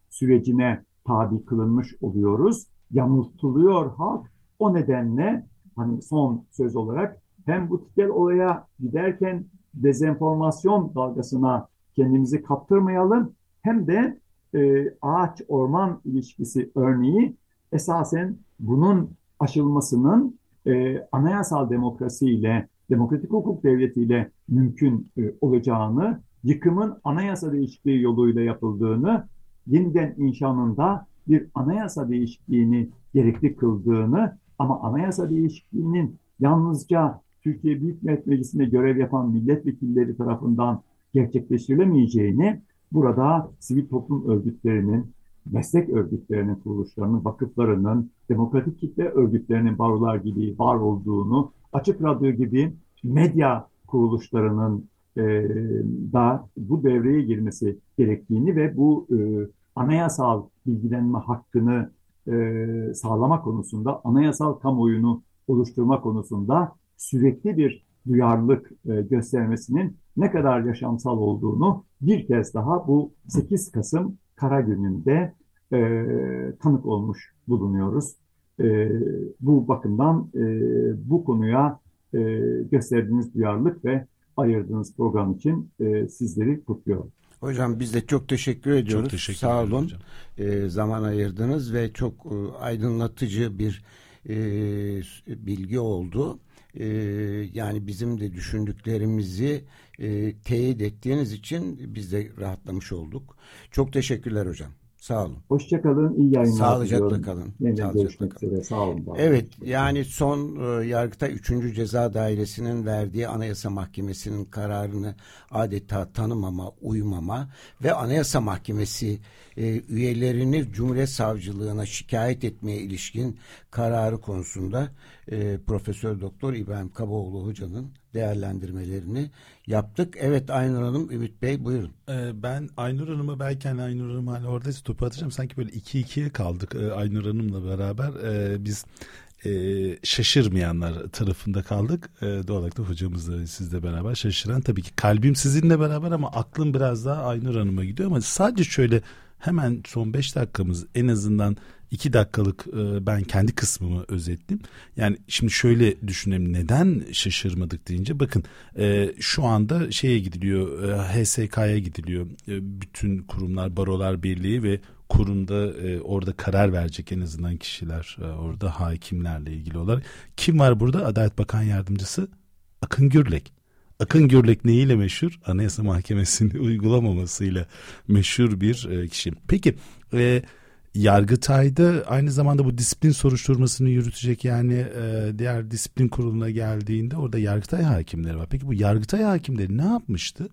[SPEAKER 5] sürecine tabi kılınmış oluyoruz. Yanıltılıyor halk. O nedenle hani son söz olarak hem bu tikel olaya giderken dezenformasyon dalgasına kendimizi kaptırmayalım. Hem de e, ağaç orman ilişkisi örneği esasen bunun aşılmasının e, anayasal demokrasiyle, demokratik hukuk devletiyle mümkün e, olacağını, yıkımın anayasa değişikliği yoluyla yapıldığını, yeniden inşanında bir anayasa değişikliğini gerekli kıldığını ama anayasa değişikliğinin yalnızca Türkiye Büyük Millet Meclisi'nde görev yapan milletvekilleri tarafından gerçekleştirilemeyeceğini burada sivil toplum örgütlerinin, meslek örgütlerinin, kuruluşlarının, vakıflarının, demokratik kitle örgütlerinin barolar gibi var olduğunu, açık radyo gibi medya kuruluşlarının e, da bu devreye girmesi gerektiğini ve bu e, anayasal bilgilenme hakkını e, sağlama konusunda, anayasal kamuoyunu oluşturma konusunda sürekli bir duyarlılık e, göstermesinin ne kadar yaşamsal olduğunu bir kez daha bu 8 Kasım Kara Günü'nde e, tanık olmuş bulunuyoruz. E, bu bakımdan e, bu konuya e, gösterdiğiniz duyarlılık ve ayırdığınız program için e, sizleri kutluyorum.
[SPEAKER 2] Hocam biz de çok teşekkür ediyoruz. Çok teşekkür Sağ olun. E, zaman ayırdınız ve çok e, aydınlatıcı bir e, bilgi oldu. E, yani bizim de düşündüklerimizi e, teyit ettiğiniz için biz de rahatlamış olduk. Çok teşekkürler hocam. Sağ olun.
[SPEAKER 5] Hoşçakalın. İyi yayınlar
[SPEAKER 2] Sağlıcakla diliyorum. kalın.
[SPEAKER 5] Yeniden görüşmek kalın. üzere. Sağ olun.
[SPEAKER 2] Evet yani son e, Yargıtay 3. Ceza Dairesi'nin verdiği Anayasa Mahkemesi'nin kararını adeta tanımama, uymama ve Anayasa Mahkemesi e, üyelerini Cumhuriyet Savcılığına şikayet etmeye ilişkin kararı konusunda e, Profesör Doktor İbrahim Kabaoğlu hocanın değerlendirmelerini yaptık. Evet Aynur Hanım, Ümit Bey buyurun.
[SPEAKER 3] Ee, ben Aynur Hanım'a belki hani Aynur Hanım hala orada topu atacağım. Sanki böyle iki ikiye kaldık ee, Aynur Hanım'la beraber. Ee, biz e, şaşırmayanlar tarafında kaldık. E, doğal olarak da hocamızla sizle beraber şaşıran tabii ki kalbim sizinle beraber ama aklım biraz daha Aynur Hanım'a gidiyor ama sadece şöyle hemen son beş dakikamız en azından iki dakikalık e, ben kendi kısmımı özettim. Yani şimdi şöyle düşünelim neden şaşırmadık deyince bakın e, şu anda şeye gidiliyor e, HSK'ya gidiliyor. Bütün kurumlar Barolar Birliği ve kurumda e, orada karar verecek en azından kişiler e, orada hakimlerle ilgili olarak. Kim var burada? Adalet Bakan Yardımcısı Akın Gürlek. Akın Gürlek neyiyle meşhur? Anayasa Mahkemesi'nin uygulamamasıyla meşhur bir e, kişi. Peki e, Yargıtay'da aynı zamanda bu disiplin soruşturmasını yürütecek yani e, diğer disiplin kuruluna geldiğinde orada Yargıtay hakimleri var. Peki bu Yargıtay hakimleri ne yapmıştı?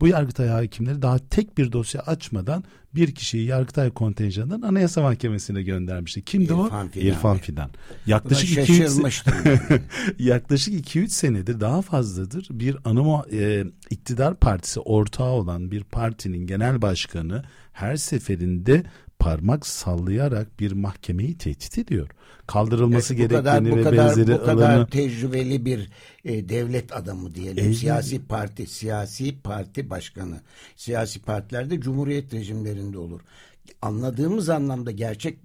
[SPEAKER 3] Bu Yargıtay hakimleri daha tek bir dosya açmadan bir kişiyi Yargıtay kontenjanından Anayasa Mahkemesi'ne göndermişti. Kimdi İrfan o? Fidan. İrfan Fidan. Yaklaşık 2-3 yaklaşık 2-3 senedir daha fazladır bir anı e, iktidar partisi ortağı olan bir partinin genel başkanı her seferinde parmak sallayarak bir mahkemeyi tehdit ediyor. Kaldırılması evet, gerektiğini ve kadar, benzeri
[SPEAKER 2] bu kadar alanı... tecrübeli bir e, devlet adamı diyelim. Evet. Siyasi parti, siyasi parti başkanı. Siyasi partilerde cumhuriyet rejimlerinde olur anladığımız anlamda gerçek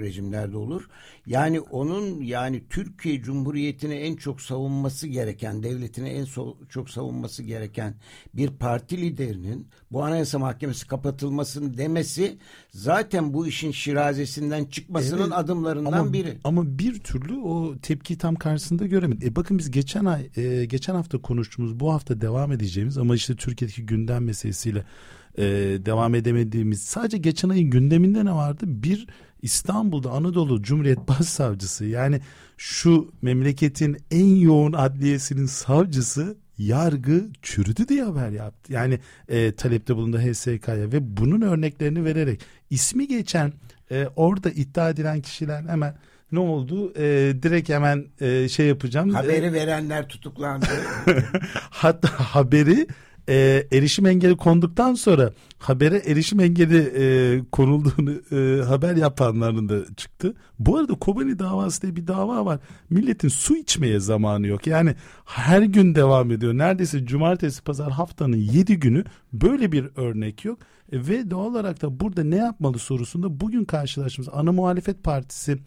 [SPEAKER 2] rejimlerde olur. Yani onun yani Türkiye Cumhuriyeti'ni en çok savunması gereken, devletini en so çok savunması gereken bir parti liderinin bu Anayasa Mahkemesi kapatılmasını demesi zaten bu işin şirazesinden çıkmasının evet, adımlarından
[SPEAKER 3] ama,
[SPEAKER 2] biri.
[SPEAKER 3] Ama bir türlü o tepki tam karşısında göremedik. E bakın biz geçen ay e, geçen hafta konuştuğumuz bu hafta devam edeceğimiz ama işte Türkiye'deki gündem meselesiyle e, devam edemediğimiz sadece geçen ayın gündeminde ne vardı? Bir İstanbul'da Anadolu Cumhuriyet Başsavcısı yani şu memleketin en yoğun adliyesinin savcısı yargı çürüdü diye haber yaptı. Yani e, talepte bulundu HSK'ya ve bunun örneklerini vererek ismi geçen e, orada iddia edilen kişiler hemen ne oldu? E, direkt hemen e, şey yapacağım.
[SPEAKER 2] Haberi e, verenler tutuklandı.
[SPEAKER 3] Hatta haberi e, erişim engeli konduktan sonra habere erişim engeli e, konulduğunu e, haber yapanların da çıktı. Bu arada Kobani davası diye bir dava var. Milletin su içmeye zamanı yok. Yani her gün devam ediyor. Neredeyse cumartesi pazar haftanın yedi günü böyle bir örnek yok. E, ve doğal olarak da burada ne yapmalı sorusunda bugün karşılaştığımız ana muhalefet partisi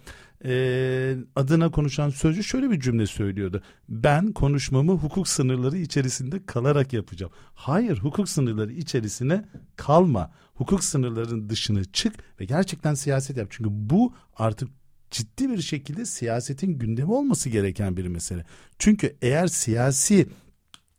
[SPEAKER 3] e, adına konuşan sözcü şöyle bir cümle söylüyordu. Ben konuşmamı hukuk sınırları içerisinde kalarak yapacağım. Hayır hukuk sınırları içerisine kalma. Hukuk sınırlarının dışına çık ve gerçekten siyaset yap. Çünkü bu artık ciddi bir şekilde siyasetin gündemi olması gereken bir mesele. Çünkü eğer siyasi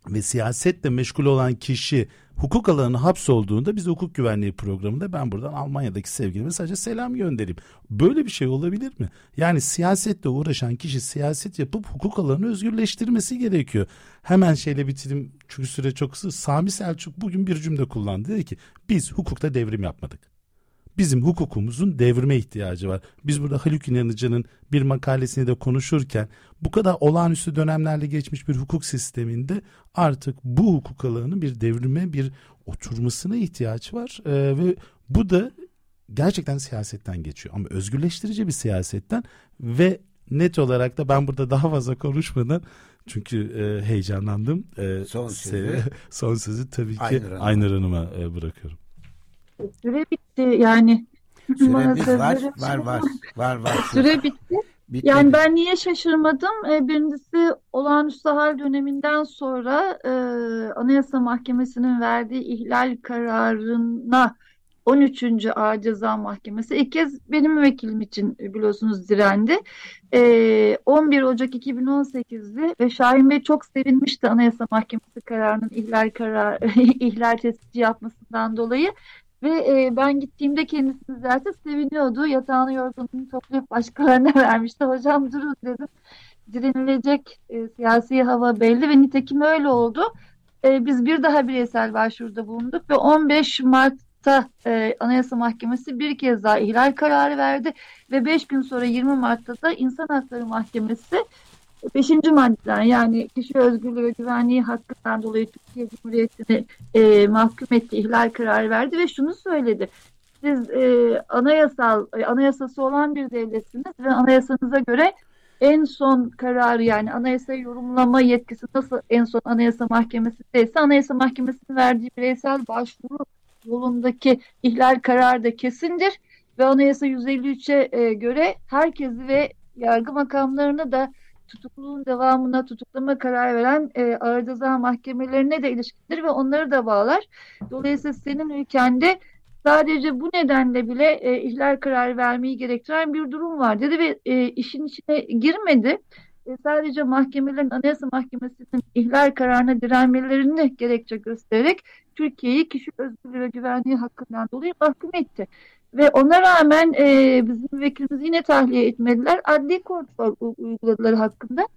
[SPEAKER 3] ve siyasetle meşgul olan kişi hukuk alanına hapsolduğunda biz hukuk güvenliği programında ben buradan Almanya'daki sevgilime sadece selam göndereyim. Böyle bir şey olabilir mi? Yani siyasetle uğraşan kişi siyaset yapıp hukuk alanını özgürleştirmesi gerekiyor. Hemen şeyle bitireyim çünkü süre çok kısa. Sami Selçuk bugün bir cümle kullandı. Dedi ki biz hukukta devrim yapmadık bizim hukukumuzun devrime ihtiyacı var. Biz burada Haluk İnanıcı'nın bir makalesini de konuşurken bu kadar olağanüstü dönemlerle geçmiş bir hukuk sisteminde artık bu hukuk alanının bir devrime bir oturmasına ihtiyaç var. Ee, ve bu da gerçekten siyasetten geçiyor ama özgürleştirici bir siyasetten ve net olarak da ben burada daha fazla konuşmadan çünkü e, heyecanlandım. E,
[SPEAKER 2] son sözü.
[SPEAKER 3] son sözü tabii ki Aynur, Hanım. Aynur Hanım'a e, bırakıyorum.
[SPEAKER 4] Süre bitti yani.
[SPEAKER 2] Süremiz var, var, var, var, var.
[SPEAKER 4] Süre bitti. Bitmedi. Yani ben niye şaşırmadım? E, birincisi olağanüstü hal döneminden sonra e, Anayasa Mahkemesi'nin verdiği ihlal kararına 13. Ağır Ceza Mahkemesi ilk kez benim vekilim için biliyorsunuz direndi. E, 11 Ocak 2018'de ve Şahin Bey çok sevinmişti Anayasa Mahkemesi kararının ihlal karar ihlal tespiti yapmasından dolayı. Ve e, ben gittiğimde kendisini zaten seviniyordu. Yatağını yorgunluğunu toplayıp başkalarına vermişti. Hocam durun dedim. Direnilecek e, siyasi hava belli ve nitekim öyle oldu. E, biz bir daha bireysel başvuruda bulunduk ve 15 Mart'ta e, Anayasa Mahkemesi bir kez daha ihlal kararı verdi ve 5 gün sonra 20 Mart'ta da İnsan Hakları Mahkemesi Beşinci maddeden yani kişi özgürlüğü ve güvenliği hakkından dolayı Türkiye Cumhuriyeti'ni e, mahkum etti, ihlal kararı verdi ve şunu söyledi. Siz e, anayasal e, anayasası olan bir devletsiniz ve anayasanıza göre en son kararı yani anayasa yorumlama yetkisi nasıl en son anayasa mahkemesindeyse anayasa mahkemesinin verdiği bireysel başvuru yolundaki ihlal kararı da kesindir ve anayasa 153'e e, göre herkesi ve yargı makamlarını da tutukluluğun devamına tutuklama kararı veren e, ağır ceza mahkemelerine de ilişkindir ve onları da bağlar. Dolayısıyla senin ülkende sadece bu nedenle bile e, ihlal kararı vermeyi gerektiren bir durum var dedi ve e, işin içine girmedi. E, sadece mahkemelerin Anayasa Mahkemesi'nin ihlal kararına direnmelerini gerekçe göstererek Türkiye'yi kişi özgürlüğü ve güvenliği hakkından dolayı mahkum etti. Ve ona rağmen e, bizim vekilimizi yine tahliye etmediler. Adli kontrol uyguladılar hakkında.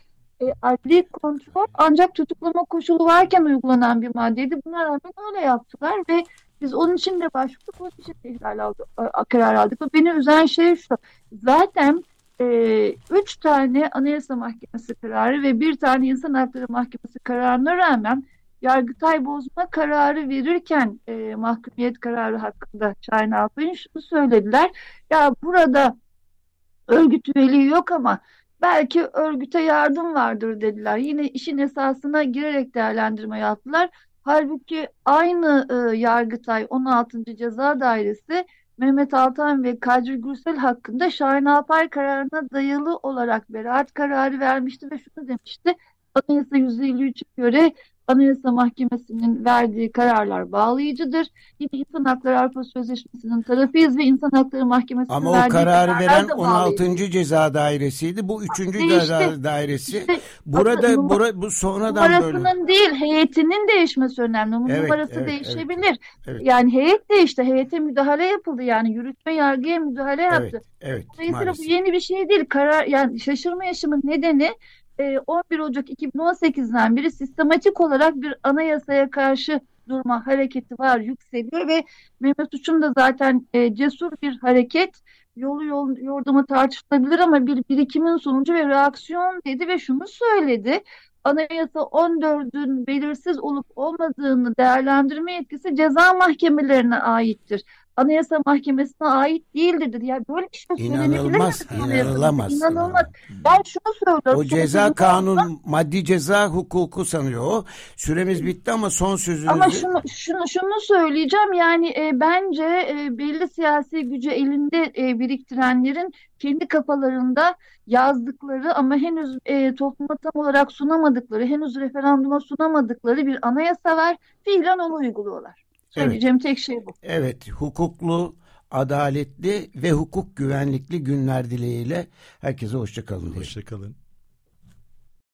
[SPEAKER 4] E, adli kontrol ancak tutuklama koşulu varken uygulanan bir maddeydi. Buna rağmen öyle yaptılar ve biz onun için de başvurduk, onun için de ihlal aldık, karar aldık. Ve beni üzen şey şu, zaten e, üç tane Anayasa Mahkemesi kararı ve bir tane İnsan Hakları Mahkemesi kararına rağmen Yargıtay bozma kararı verirken e, mahkumiyet kararı hakkında Şahin Alpay'ın şunu söylediler. Ya burada örgüt üyeliği yok ama belki örgüte yardım vardır dediler. Yine işin esasına girerek değerlendirme yaptılar. Halbuki aynı e, Yargıtay 16. Ceza Dairesi Mehmet Altan ve Kadri Gürsel hakkında Şahin Alpay kararına dayalı olarak beraat kararı vermişti ve şunu demişti. Anayasa 153'e göre Anayasa Mahkemesi'nin verdiği kararlar bağlayıcıdır. Yine İnsan Hakları Avrupa Sözleşmesi'nin tarafıyız ve İnsan Hakları Mahkemesi'nin
[SPEAKER 2] Ama o kararı veren 16. Ceza Dairesi'ydi. Bu 3. Ceza Dairesi. İşte, Burada bu, bura, bu sonradan
[SPEAKER 4] numarasının böyle. değil heyetinin değişmesi önemli. Bu evet, numarası evet, değişebilir. Evet, evet. Yani heyet değişti. Heyete müdahale yapıldı. Yani yürütme yargıya müdahale yaptı. Evet, evet, Dolayısıyla maalesef. bu yeni bir şey değil. Karar yani şaşırma yaşamın nedeni 11 e, Ocak 2018'den beri sistematik olarak bir anayasaya karşı durma hareketi var, yükseliyor ve Mehmet Uç'un da zaten e, cesur bir hareket, yolu yol, yordamı tartışılabilir ama bir birikimin sonucu ve reaksiyon dedi ve şunu söyledi. Anayasa 14'ün belirsiz olup olmadığını değerlendirme yetkisi ceza mahkemelerine aittir. Anayasa Mahkemesi'ne ait değildir dedi. Yani böyle bir şey
[SPEAKER 2] İnanılmaz, inanılamaz.
[SPEAKER 4] İnanılmaz. Ben şunu söylüyorum.
[SPEAKER 2] O ceza kanun, ama, maddi ceza hukuku sanıyor o. Süremiz bitti ama son sözünüzü.
[SPEAKER 4] Ama şunu, şunu, şunu söyleyeceğim yani e, bence e, belli siyasi gücü elinde e, biriktirenlerin kendi kafalarında yazdıkları ama henüz e, topluma tam olarak sunamadıkları, henüz referanduma sunamadıkları bir anayasa var. Fiilen onu uyguluyorlar. Söyleyeceğim evet. tek şey bu.
[SPEAKER 2] Evet, hukuklu, adaletli ve hukuk güvenlikli günler dileğiyle herkese hoşçakalın.
[SPEAKER 3] Hoşçakalın.